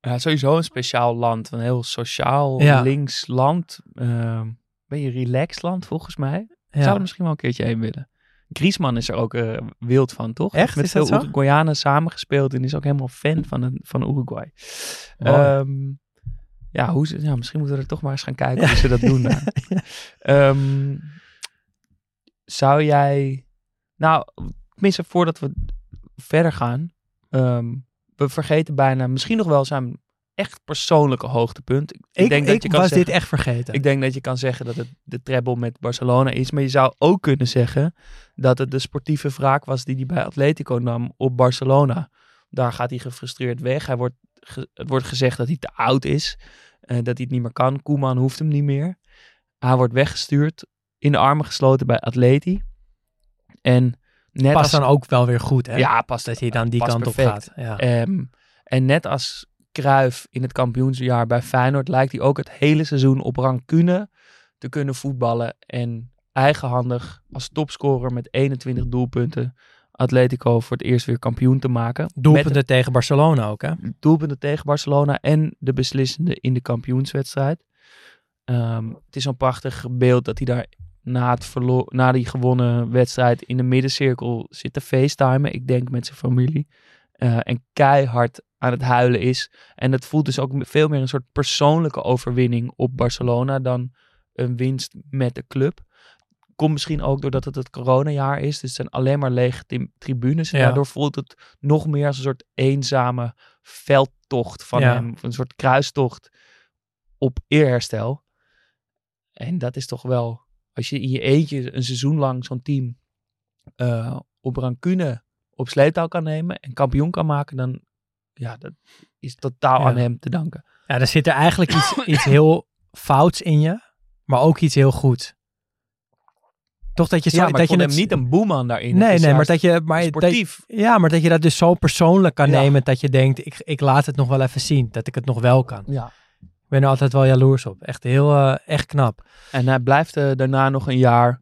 Ja, sowieso een speciaal land. Een heel sociaal, Ja. links land. Ehm ben je relaxed land volgens mij. Ja. zou er misschien wel een keertje heen willen. Griezmann is er ook eh, wild van, toch? Echt? Met Is veel? Uruguayanen samengespeeld en is ook helemaal fan van, een, van Uruguay. Ehm, ja, hoe ze, ja, misschien moeten we er toch maar eens gaan kijken hoe ze dat doen. Ehm, zou jij... Nou, tenminste, voordat we verder gaan. ehm, we vergeten bijna misschien nog wel zijn echt persoonlijke hoogtepunt. Ik, Ik, denk ik dat je kan was zeggen, dit echt vergeten. ik denk dat je kan zeggen dat het de treble met Barcelona is. Maar je zou ook kunnen zeggen dat het de sportieve wraak was die hij bij Atletico nam op Barcelona. Daar gaat hij gefrustreerd weg. Hij wordt het wordt gezegd dat hij te oud is. eh, dat hij het niet meer kan. Koeman hoeft hem niet meer. Hij wordt weggestuurd. In de armen gesloten bij Atleti. En net Past als, dan ook wel weer goed, hè? Ja, past, Dat hij dan die past kant op gaat. Ja. Ehm, en net als Cruijff in het kampioensjaar bij Feyenoord lijkt hij ook het hele seizoen op rancune te kunnen voetballen. En eigenhandig als topscorer met 21 doelpunten Atletico voor het eerst weer kampioen te maken. Doelpunten tegen Barcelona ook, hè? Doelpunten tegen Barcelona en de beslissende in de kampioenswedstrijd. Ehm, het is zo'n prachtig beeld dat hij daar na, het verlo- na die gewonnen wedstrijd in de middencirkel zit te facetimen. Ik denk met zijn familie. Eh, en keihard aan het huilen is. En het voelt dus ook veel meer een soort persoonlijke overwinning op Barcelona dan een winst met de club. Komt misschien ook doordat het het coronajaar is. Dus het zijn alleen maar lege tribunes. En Ja. daardoor voelt het nog meer als een soort eenzame veldtocht van Ja. hem. Een soort kruistocht op eerherstel. En dat is toch wel, als je in je eentje een seizoen lang zo'n team eh, op rancune op sleeptouw kan nemen en kampioen kan maken, dan ja, dat is totaal Ja. aan hem te danken. Ja, er zit er eigenlijk iets, iets heel fouts in je, maar ook iets heel goed. Toch dat je zo, ja, maar dat je hem het- niet een boeman daarin. Nee, nee, maar dat je, maar dat, sportief. ja, maar dat je dat dus zo persoonlijk kan Ja. nemen dat je denkt, ik, ik laat het nog wel even zien, dat ik het nog wel kan. Ja. Ik ben er altijd wel jaloers op. Echt heel, eh, echt knap. En hij blijft eh, daarna nog een jaar,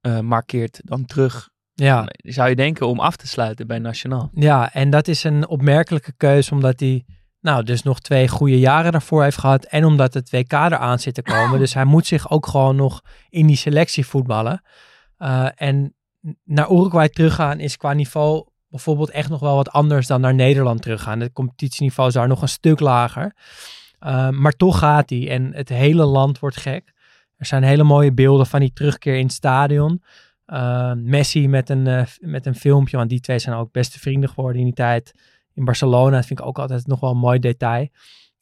eh markeert dan terug. Ja. Zou je denken om af te sluiten bij Nationaal. Ja, en dat is een opmerkelijke keus, omdat hij nou, dus nog twee goede jaren daarvoor heeft gehad. En omdat het WK eraan zit te komen. dus hij moet zich ook gewoon nog in die selectie voetballen. Eh, en naar Uruguay teruggaan is qua niveau bijvoorbeeld echt nog wel wat anders dan naar Nederland teruggaan. Het competitieniveau is daar nog een stuk lager. Eh, maar toch gaat hij en het hele land wordt gek. Er zijn hele mooie beelden van die terugkeer in het stadion. Uh, Messi met een, uh, met een filmpje, want die twee zijn ook beste vrienden geworden in die tijd in Barcelona. Dat vind ik ook altijd nog wel een mooi detail.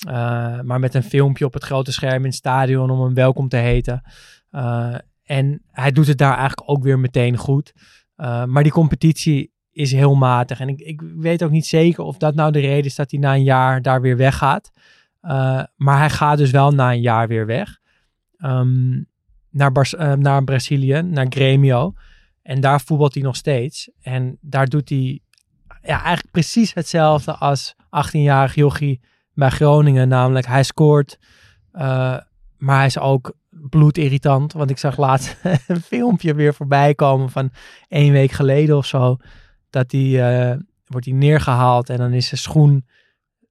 Uh, maar met een filmpje op het grote scherm in het stadion om hem welkom te heten. en hij doet het daar eigenlijk ook weer meteen goed. maar die competitie is heel matig. En ik, ik weet ook niet zeker of dat nou de reden is dat hij na een jaar daar weer weggaat. maar hij gaat dus wel na een jaar weer weg. Um, naar, uh, naar Brazilië, naar Grêmio. En daar voetbalt hij nog steeds. En daar doet hij ja, eigenlijk precies hetzelfde als 18-jarig jochie bij Groningen. Namelijk, hij scoort, uh, maar hij is ook bloedirritant. Want ik zag laatst een filmpje weer voorbij komen van één week geleden of zo. Dat hij, uh, wordt hij neergehaald en dan is zijn schoen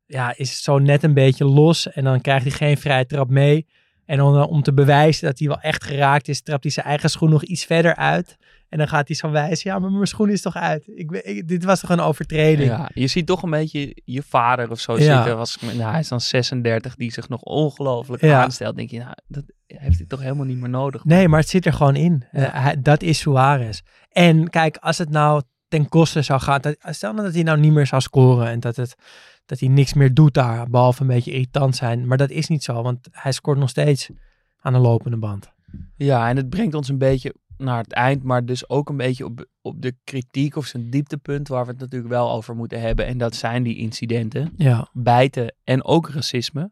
ja, is zo net een beetje los. En dan krijgt hij geen vrije trap mee. En om, om te bewijzen dat hij wel echt geraakt is, trapt hij zijn eigen schoen nog iets verder uit. En dan gaat hij zo wijzen, ja, maar mijn schoen is toch uit? Ik, dit was toch een overtreding? Ja, je ziet toch een beetje je vader of zo ja. zitten. Was, nou, hij is dan 36, die zich nog ongelooflijk ja. aanstelt. denk je, nou, dat heeft hij toch helemaal niet meer nodig. Nee, maar het zit er gewoon in. Ja. Uh, hij, dat is Suarez. En kijk, als het nou ten koste zou gaan, dat, stel nou dat hij nou niet meer zou scoren en dat het dat hij niks meer doet daar, behalve een beetje irritant zijn. Maar dat is niet zo, want hij scoort nog steeds aan de lopende band. Ja, en het brengt ons een beetje naar het eind, maar dus ook een beetje op, op de kritiek of zijn dieptepunt waar we het natuurlijk wel over moeten hebben. En dat zijn die incidenten, ja. bijten en ook racisme.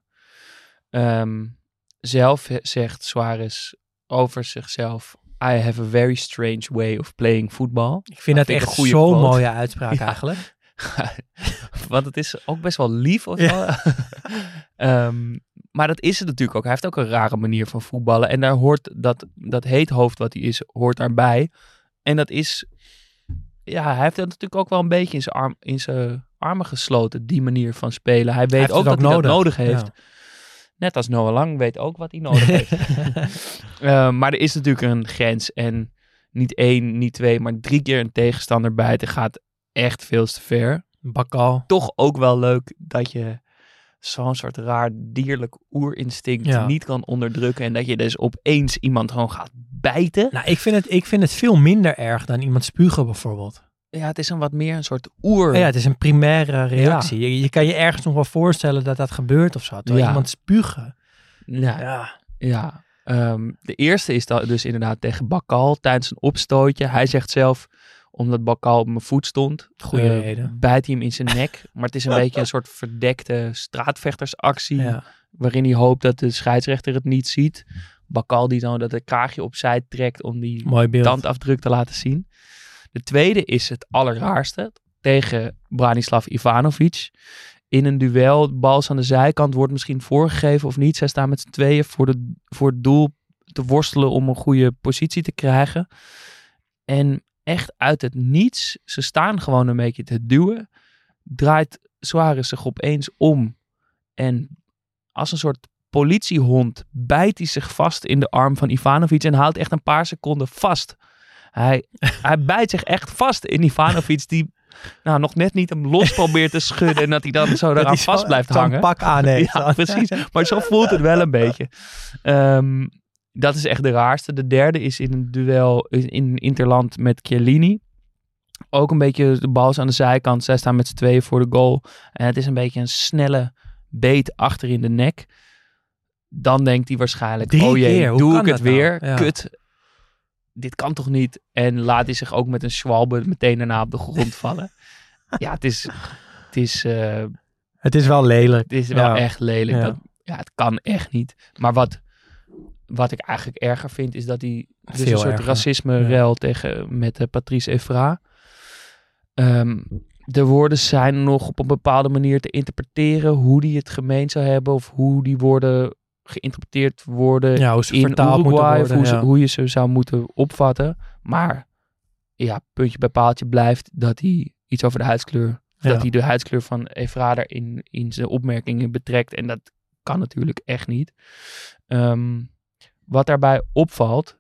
Um, zelf zegt Suarez over zichzelf, I have a very strange way of playing football. Ik vind dat, dat echt zo'n mooie uitspraak ja. eigenlijk. Want het is ook best wel lief of um, maar dat is het natuurlijk ook. Hij heeft ook een rare manier van voetballen. En daar hoort dat, dat heet hoofd wat hij is, hoort daarbij. En dat is... Ja, hij heeft dat natuurlijk ook wel een beetje in zijn, arm, in zijn armen gesloten, die manier van spelen. Hij weet hij ook, dat hij dat nodig heeft. Net als Noah Lang weet ook wat hij nodig heeft. uh, maar er is natuurlijk een grens. En niet één, niet twee, maar drie keer een tegenstander bijten gaat echt veel te ver. Bakal. Toch ook wel leuk dat je zo'n soort raar dierlijk oerinstinct niet kan onderdrukken. En dat je dus opeens iemand gewoon gaat bijten. Nou, ik vind het, ik vind het veel minder erg dan iemand spugen bijvoorbeeld. Ja, het is een wat meer een soort oer. Ja, het is een primaire reactie. Je, je, kan je ergens nog wel voorstellen dat dat gebeurt of zo. Terwijl ja. iemand spugen. Ja, ja. ja. Um, de eerste is dat dus inderdaad tegen Bakal tijdens een opstootje. Hij zegt zelf, omdat Bakal op mijn voet stond. Goede uh, reden. Bijt hij hem in zijn nek. Maar het is een beetje een soort verdekte straatvechtersactie. Ja. Waarin hij hoopt dat de scheidsrechter het niet ziet. Bakal die dan dat het kraagje opzij trekt om die tandafdruk te laten zien. De tweede is het allerraarste. Tegen Branislav Ivanovic. In een duel, bals aan de zijkant, wordt misschien voorgegeven of niet. Zij staan met z'n tweeën voor, de, voor het doel te worstelen om een goede positie te krijgen. En echt uit het niets. Ze staan gewoon een beetje te duwen. Draait Suarez zich opeens om. En als een soort politiehond bijt hij zich vast in de arm van Ivanovic en houdt echt een paar seconden vast. Hij, hij bijt zich echt vast in Ivanovic die nou, nog net niet hem los probeert te schudden en dat hij dan zo eraan vast blijft hangen. pak aan heeft. Ja, precies. Maar zo voelt het wel een beetje. Um, dat is echt de raarste. De derde is in een duel in Interland met Chiellini. Ook een beetje de bal is aan de zijkant. Zij staan met z'n tweeën voor de goal. En het is een beetje een snelle beet achter in de nek. Dan denkt hij waarschijnlijk, Drie oh jee, keer. doe ik het nou? weer? Ja. Kut. Dit kan toch niet? En laat hij zich ook met een schwalbe meteen daarna op de grond vallen. ja, het is... Het is, uh, het is wel lelijk. Het is wel Ja. echt lelijk. Ja. Dat, ja, het kan echt niet. Maar wat, wat ik eigenlijk erger vind, is dat hij dus Veel een soort erger. racisme-rel tegen met eh, Patrice Evra. Ehm, de woorden zijn nog op een bepaalde manier te interpreteren hoe die het gemeend zou hebben of hoe die woorden geïnterpreteerd worden Ja, hoe ze in Uruguay of worden, hoe, ze- ja. hoe je ze zou moeten opvatten. Maar ja, puntje bij paaltje blijft dat hij iets over de huidskleur, Ja. dat hij de huidskleur van Evra in, in zijn opmerkingen betrekt. En dat kan natuurlijk echt niet. Ehm, wat daarbij opvalt,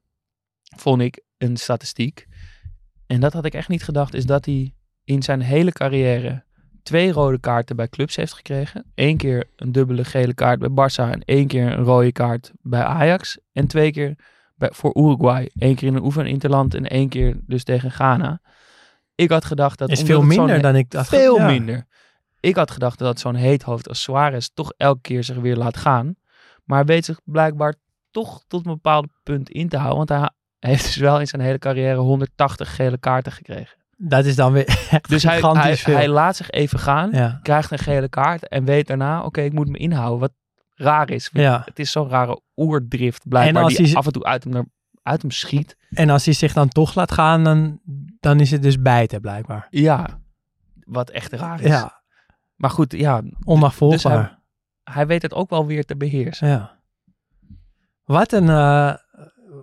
vond ik een statistiek. En dat had ik echt niet gedacht, is dat hij in zijn hele carrière twee rode kaarten bij clubs heeft gekregen. Eén keer een dubbele gele kaart bij Barça en één keer een rode kaart bij Ajax. En twee keer bij, voor Uruguay. Eén keer in een oefeninterland en één keer dus tegen Ghana. Ik had gedacht dat... Is veel minder dan ik dacht. Veel Ja. minder. Ik had gedacht dat zo'n heet hoofd als Suarez toch elke keer zich weer laat gaan. Maar weet zich blijkbaar toch tot een bepaald punt in te houden. Want hij heeft dus wel in zijn hele carrière 180 gele kaarten gekregen. Dat is dan weer echt Dus hij, hij, hij laat zich even gaan, ja. krijgt een gele kaart en weet daarna, oké, ik moet me inhouden. Wat raar is. Ja. Het is zo'n rare oerdrift blijkbaar als die hij- af en toe uit hem, naar- uit hem schiet. En als hij zich dan toch laat gaan, dan, dan is het dus bijten blijkbaar. Ja, wat echt raar is. Ja, Maar goed, ja, onafvolgbaar. Dus hij weet het ook wel weer te beheersen. Ja. Wat een, eh,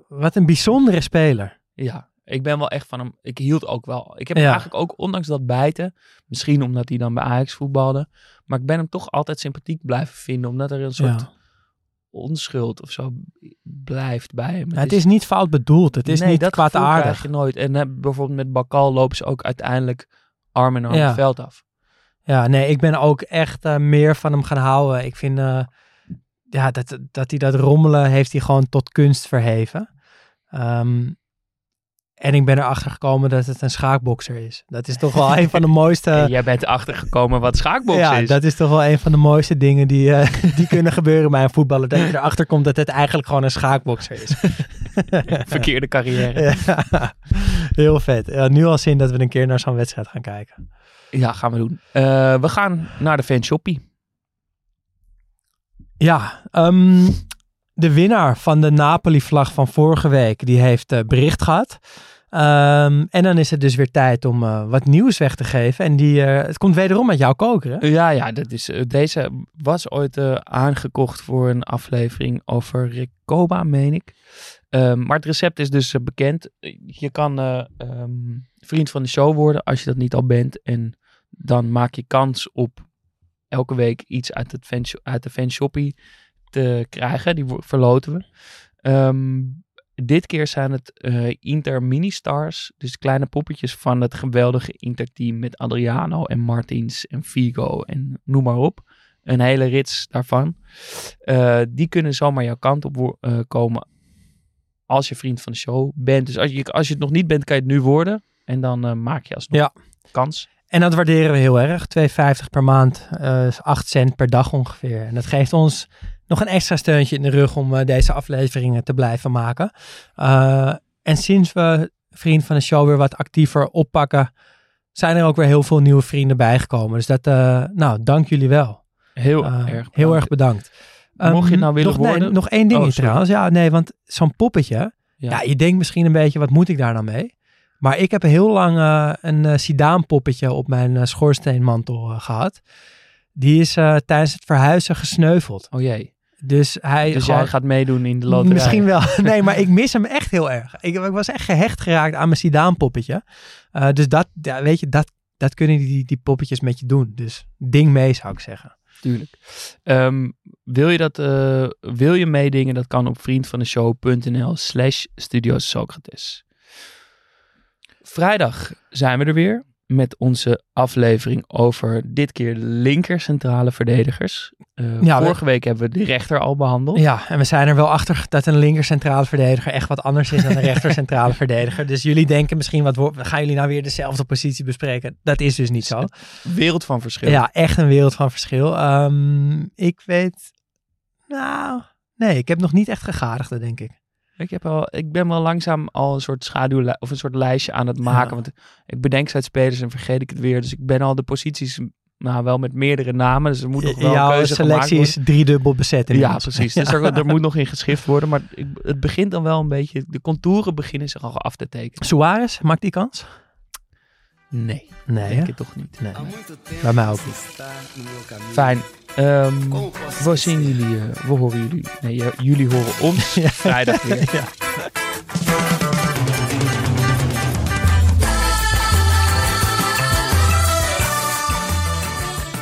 wat een bijzondere speler. Ja, ik ben wel echt van hem. Ik hield ook wel. Ik heb Ja. hem eigenlijk ook, ondanks dat bijten, misschien omdat hij dan bij Ajax voetbalde, maar ik ben hem toch altijd sympathiek blijven vinden, omdat er een soort Ja. onschuld of zo blijft bij hem. Ja, het is niet fout bedoeld. Het is nee, niet dat kwaadaardig. krijg je nooit. En eh, bijvoorbeeld met Bakal lopen ze ook uiteindelijk arm in arm Ja. het veld af. Ja, nee, ik ben ook echt eh, meer van hem gaan houden. Ik vind ja, dat, dat hij dat rommelen heeft hij gewoon tot kunst verheven. Ehm, en ik ben erachter gekomen dat het een schaakbokser is. Dat is toch wel een van de mooiste... En jij bent erachter gekomen wat schaakboksen ja, is. dat is toch wel een van de mooiste dingen die, eh, die kunnen gebeuren bij een voetballer. Dat je erachter komt dat het eigenlijk gewoon een schaakbokser is. Verkeerde carrière. Ja, heel vet. Ja, nu al zin dat we een keer naar zo'n wedstrijd gaan kijken. Ja, gaan we doen. Eh, we gaan naar de fanshoppie. Ja, ehm, de winnaar van de Napoli-vlag van vorige week, die heeft eh, bericht gehad. Ehm, en dan is het dus weer tijd om eh, wat nieuws weg te geven. En die, eh, het komt wederom uit jouw koker, hè? Ja, ja, dat is, deze was ooit aangekocht voor een aflevering over Recoba, meen ik. Ehm, maar het recept is dus bekend. Je kan vriend van de show worden als je dat niet al bent. En dan maak je kans op elke week iets uit, het fansho- uit de fanshoppie te krijgen. Die verloten we. Ehm, dit keer zijn het eh, Inter Mini-Stars. Dus kleine poppetjes van het geweldige Inter-team met Adriano en Martins en Figo en noem maar op. Een hele rits daarvan. Eh, die kunnen zomaar jouw kant op eh, komen als je vriend van de show bent. Dus als je, als je het nog niet bent, kan je het nu worden. En dan maak je alsnog Ja. kans. En dat waarderen we heel erg. 2,50 per maand, eh, is 8 cent per dag ongeveer. En dat geeft ons nog een extra steuntje in de rug om eh, deze afleveringen te blijven maken. Eh, en sinds we vriend van de show weer wat actiever oppakken, zijn er ook weer heel veel nieuwe vrienden bijgekomen. Dus dat, eh, nou, dank jullie wel. Heel Eh, erg. Heel bedankt. erg bedankt. Mocht je nou willen nog, nee, worden- nog één dingetje Oh, trouwens. Ja, nee, want zo'n poppetje. Ja. Ja. je denkt misschien een beetje, wat moet ik daar nou mee? Maar ik heb heel lang eh, een uh, Sidaan poppetje op mijn eh, schoorsteenmantel eh, gehad. Die is eh, tijdens het verhuizen gesneuveld. Oh jee. Dus hij Dus gewoon- jij gaat meedoen in de loterij. Misschien wel. Nee, maar ik mis hem echt heel erg. Ik, ik was echt gehecht geraakt aan mijn Sidaan poppetje. Eh, dus dat, ja, weet je, dat, dat kunnen die, die poppetjes met je doen. Dus ding mee zou ik zeggen. Tuurlijk. Ehm, wil, je dat, eh, wil je meedingen? Dat kan op vriendvandeshow.nl slash Studio Socrates. Vrijdag zijn we er weer met onze aflevering over dit keer linker centrale verdedigers. Eh, Ja, we- vorige week hebben we de rechter al behandeld. Ja, en we zijn er wel achter dat een linker centrale verdediger echt wat anders is dan een rechter centrale verdediger. Dus jullie denken misschien, wat gaan jullie nou weer dezelfde positie bespreken? Dat is dus niet zo. Wereld van verschil. Ja, echt een wereld van verschil. Ehm, ik weet, nou, nee, ik heb nog niet echt gegadigde, denk ik. Ik, heb al, ik ben wel langzaam al een soort schaduw of een soort lijstje aan het maken. Ja. Want ik bedenk uit spelers en vergeet ik het weer. Dus ik ben al de posities nou wel met meerdere namen. Dus er moet nog wel een Jouw keuze gemaakt selectie is driedubbel bezet. Ja, inmiddels. precies. Dus er, er moet nog in geschift worden. Maar ik, het begint dan wel een beetje... De contouren beginnen zich al af te tekenen. Suarez, maakt die kans? Nee, Nee, denk hè? ik toch niet. Nee. Bij mij ook niet. Fijn. Ehm, Como posso we zien jullie... eh, we horen jullie... Nee, jullie horen ons vrijdag weer. Ja.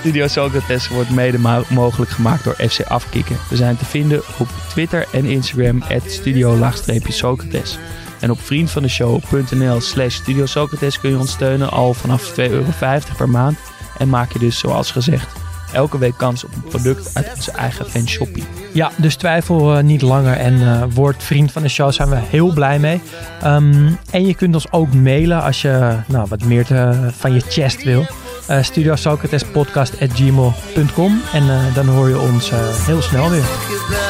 Studio Socrates wordt mede mo- mogelijk gemaakt door FC Afkikken. We zijn te vinden op Twitter en Instagram studio-socrates. En op vriendvandeshow.nl slash Studio Socrates kun je ons steunen al vanaf 2,50 euro per maand. En maak je dus, zoals gezegd, elke week kans op een product uit onze eigen fanshoppie. Ja, dus twijfel uh, niet langer en uh, word vriend van de show. Zijn we heel blij mee. Um, en je kunt ons ook mailen als je nou, wat meer te, van je chest wil. Uh, Studio Socrates podcast at gmail.com en dan hoor je ons heel snel weer.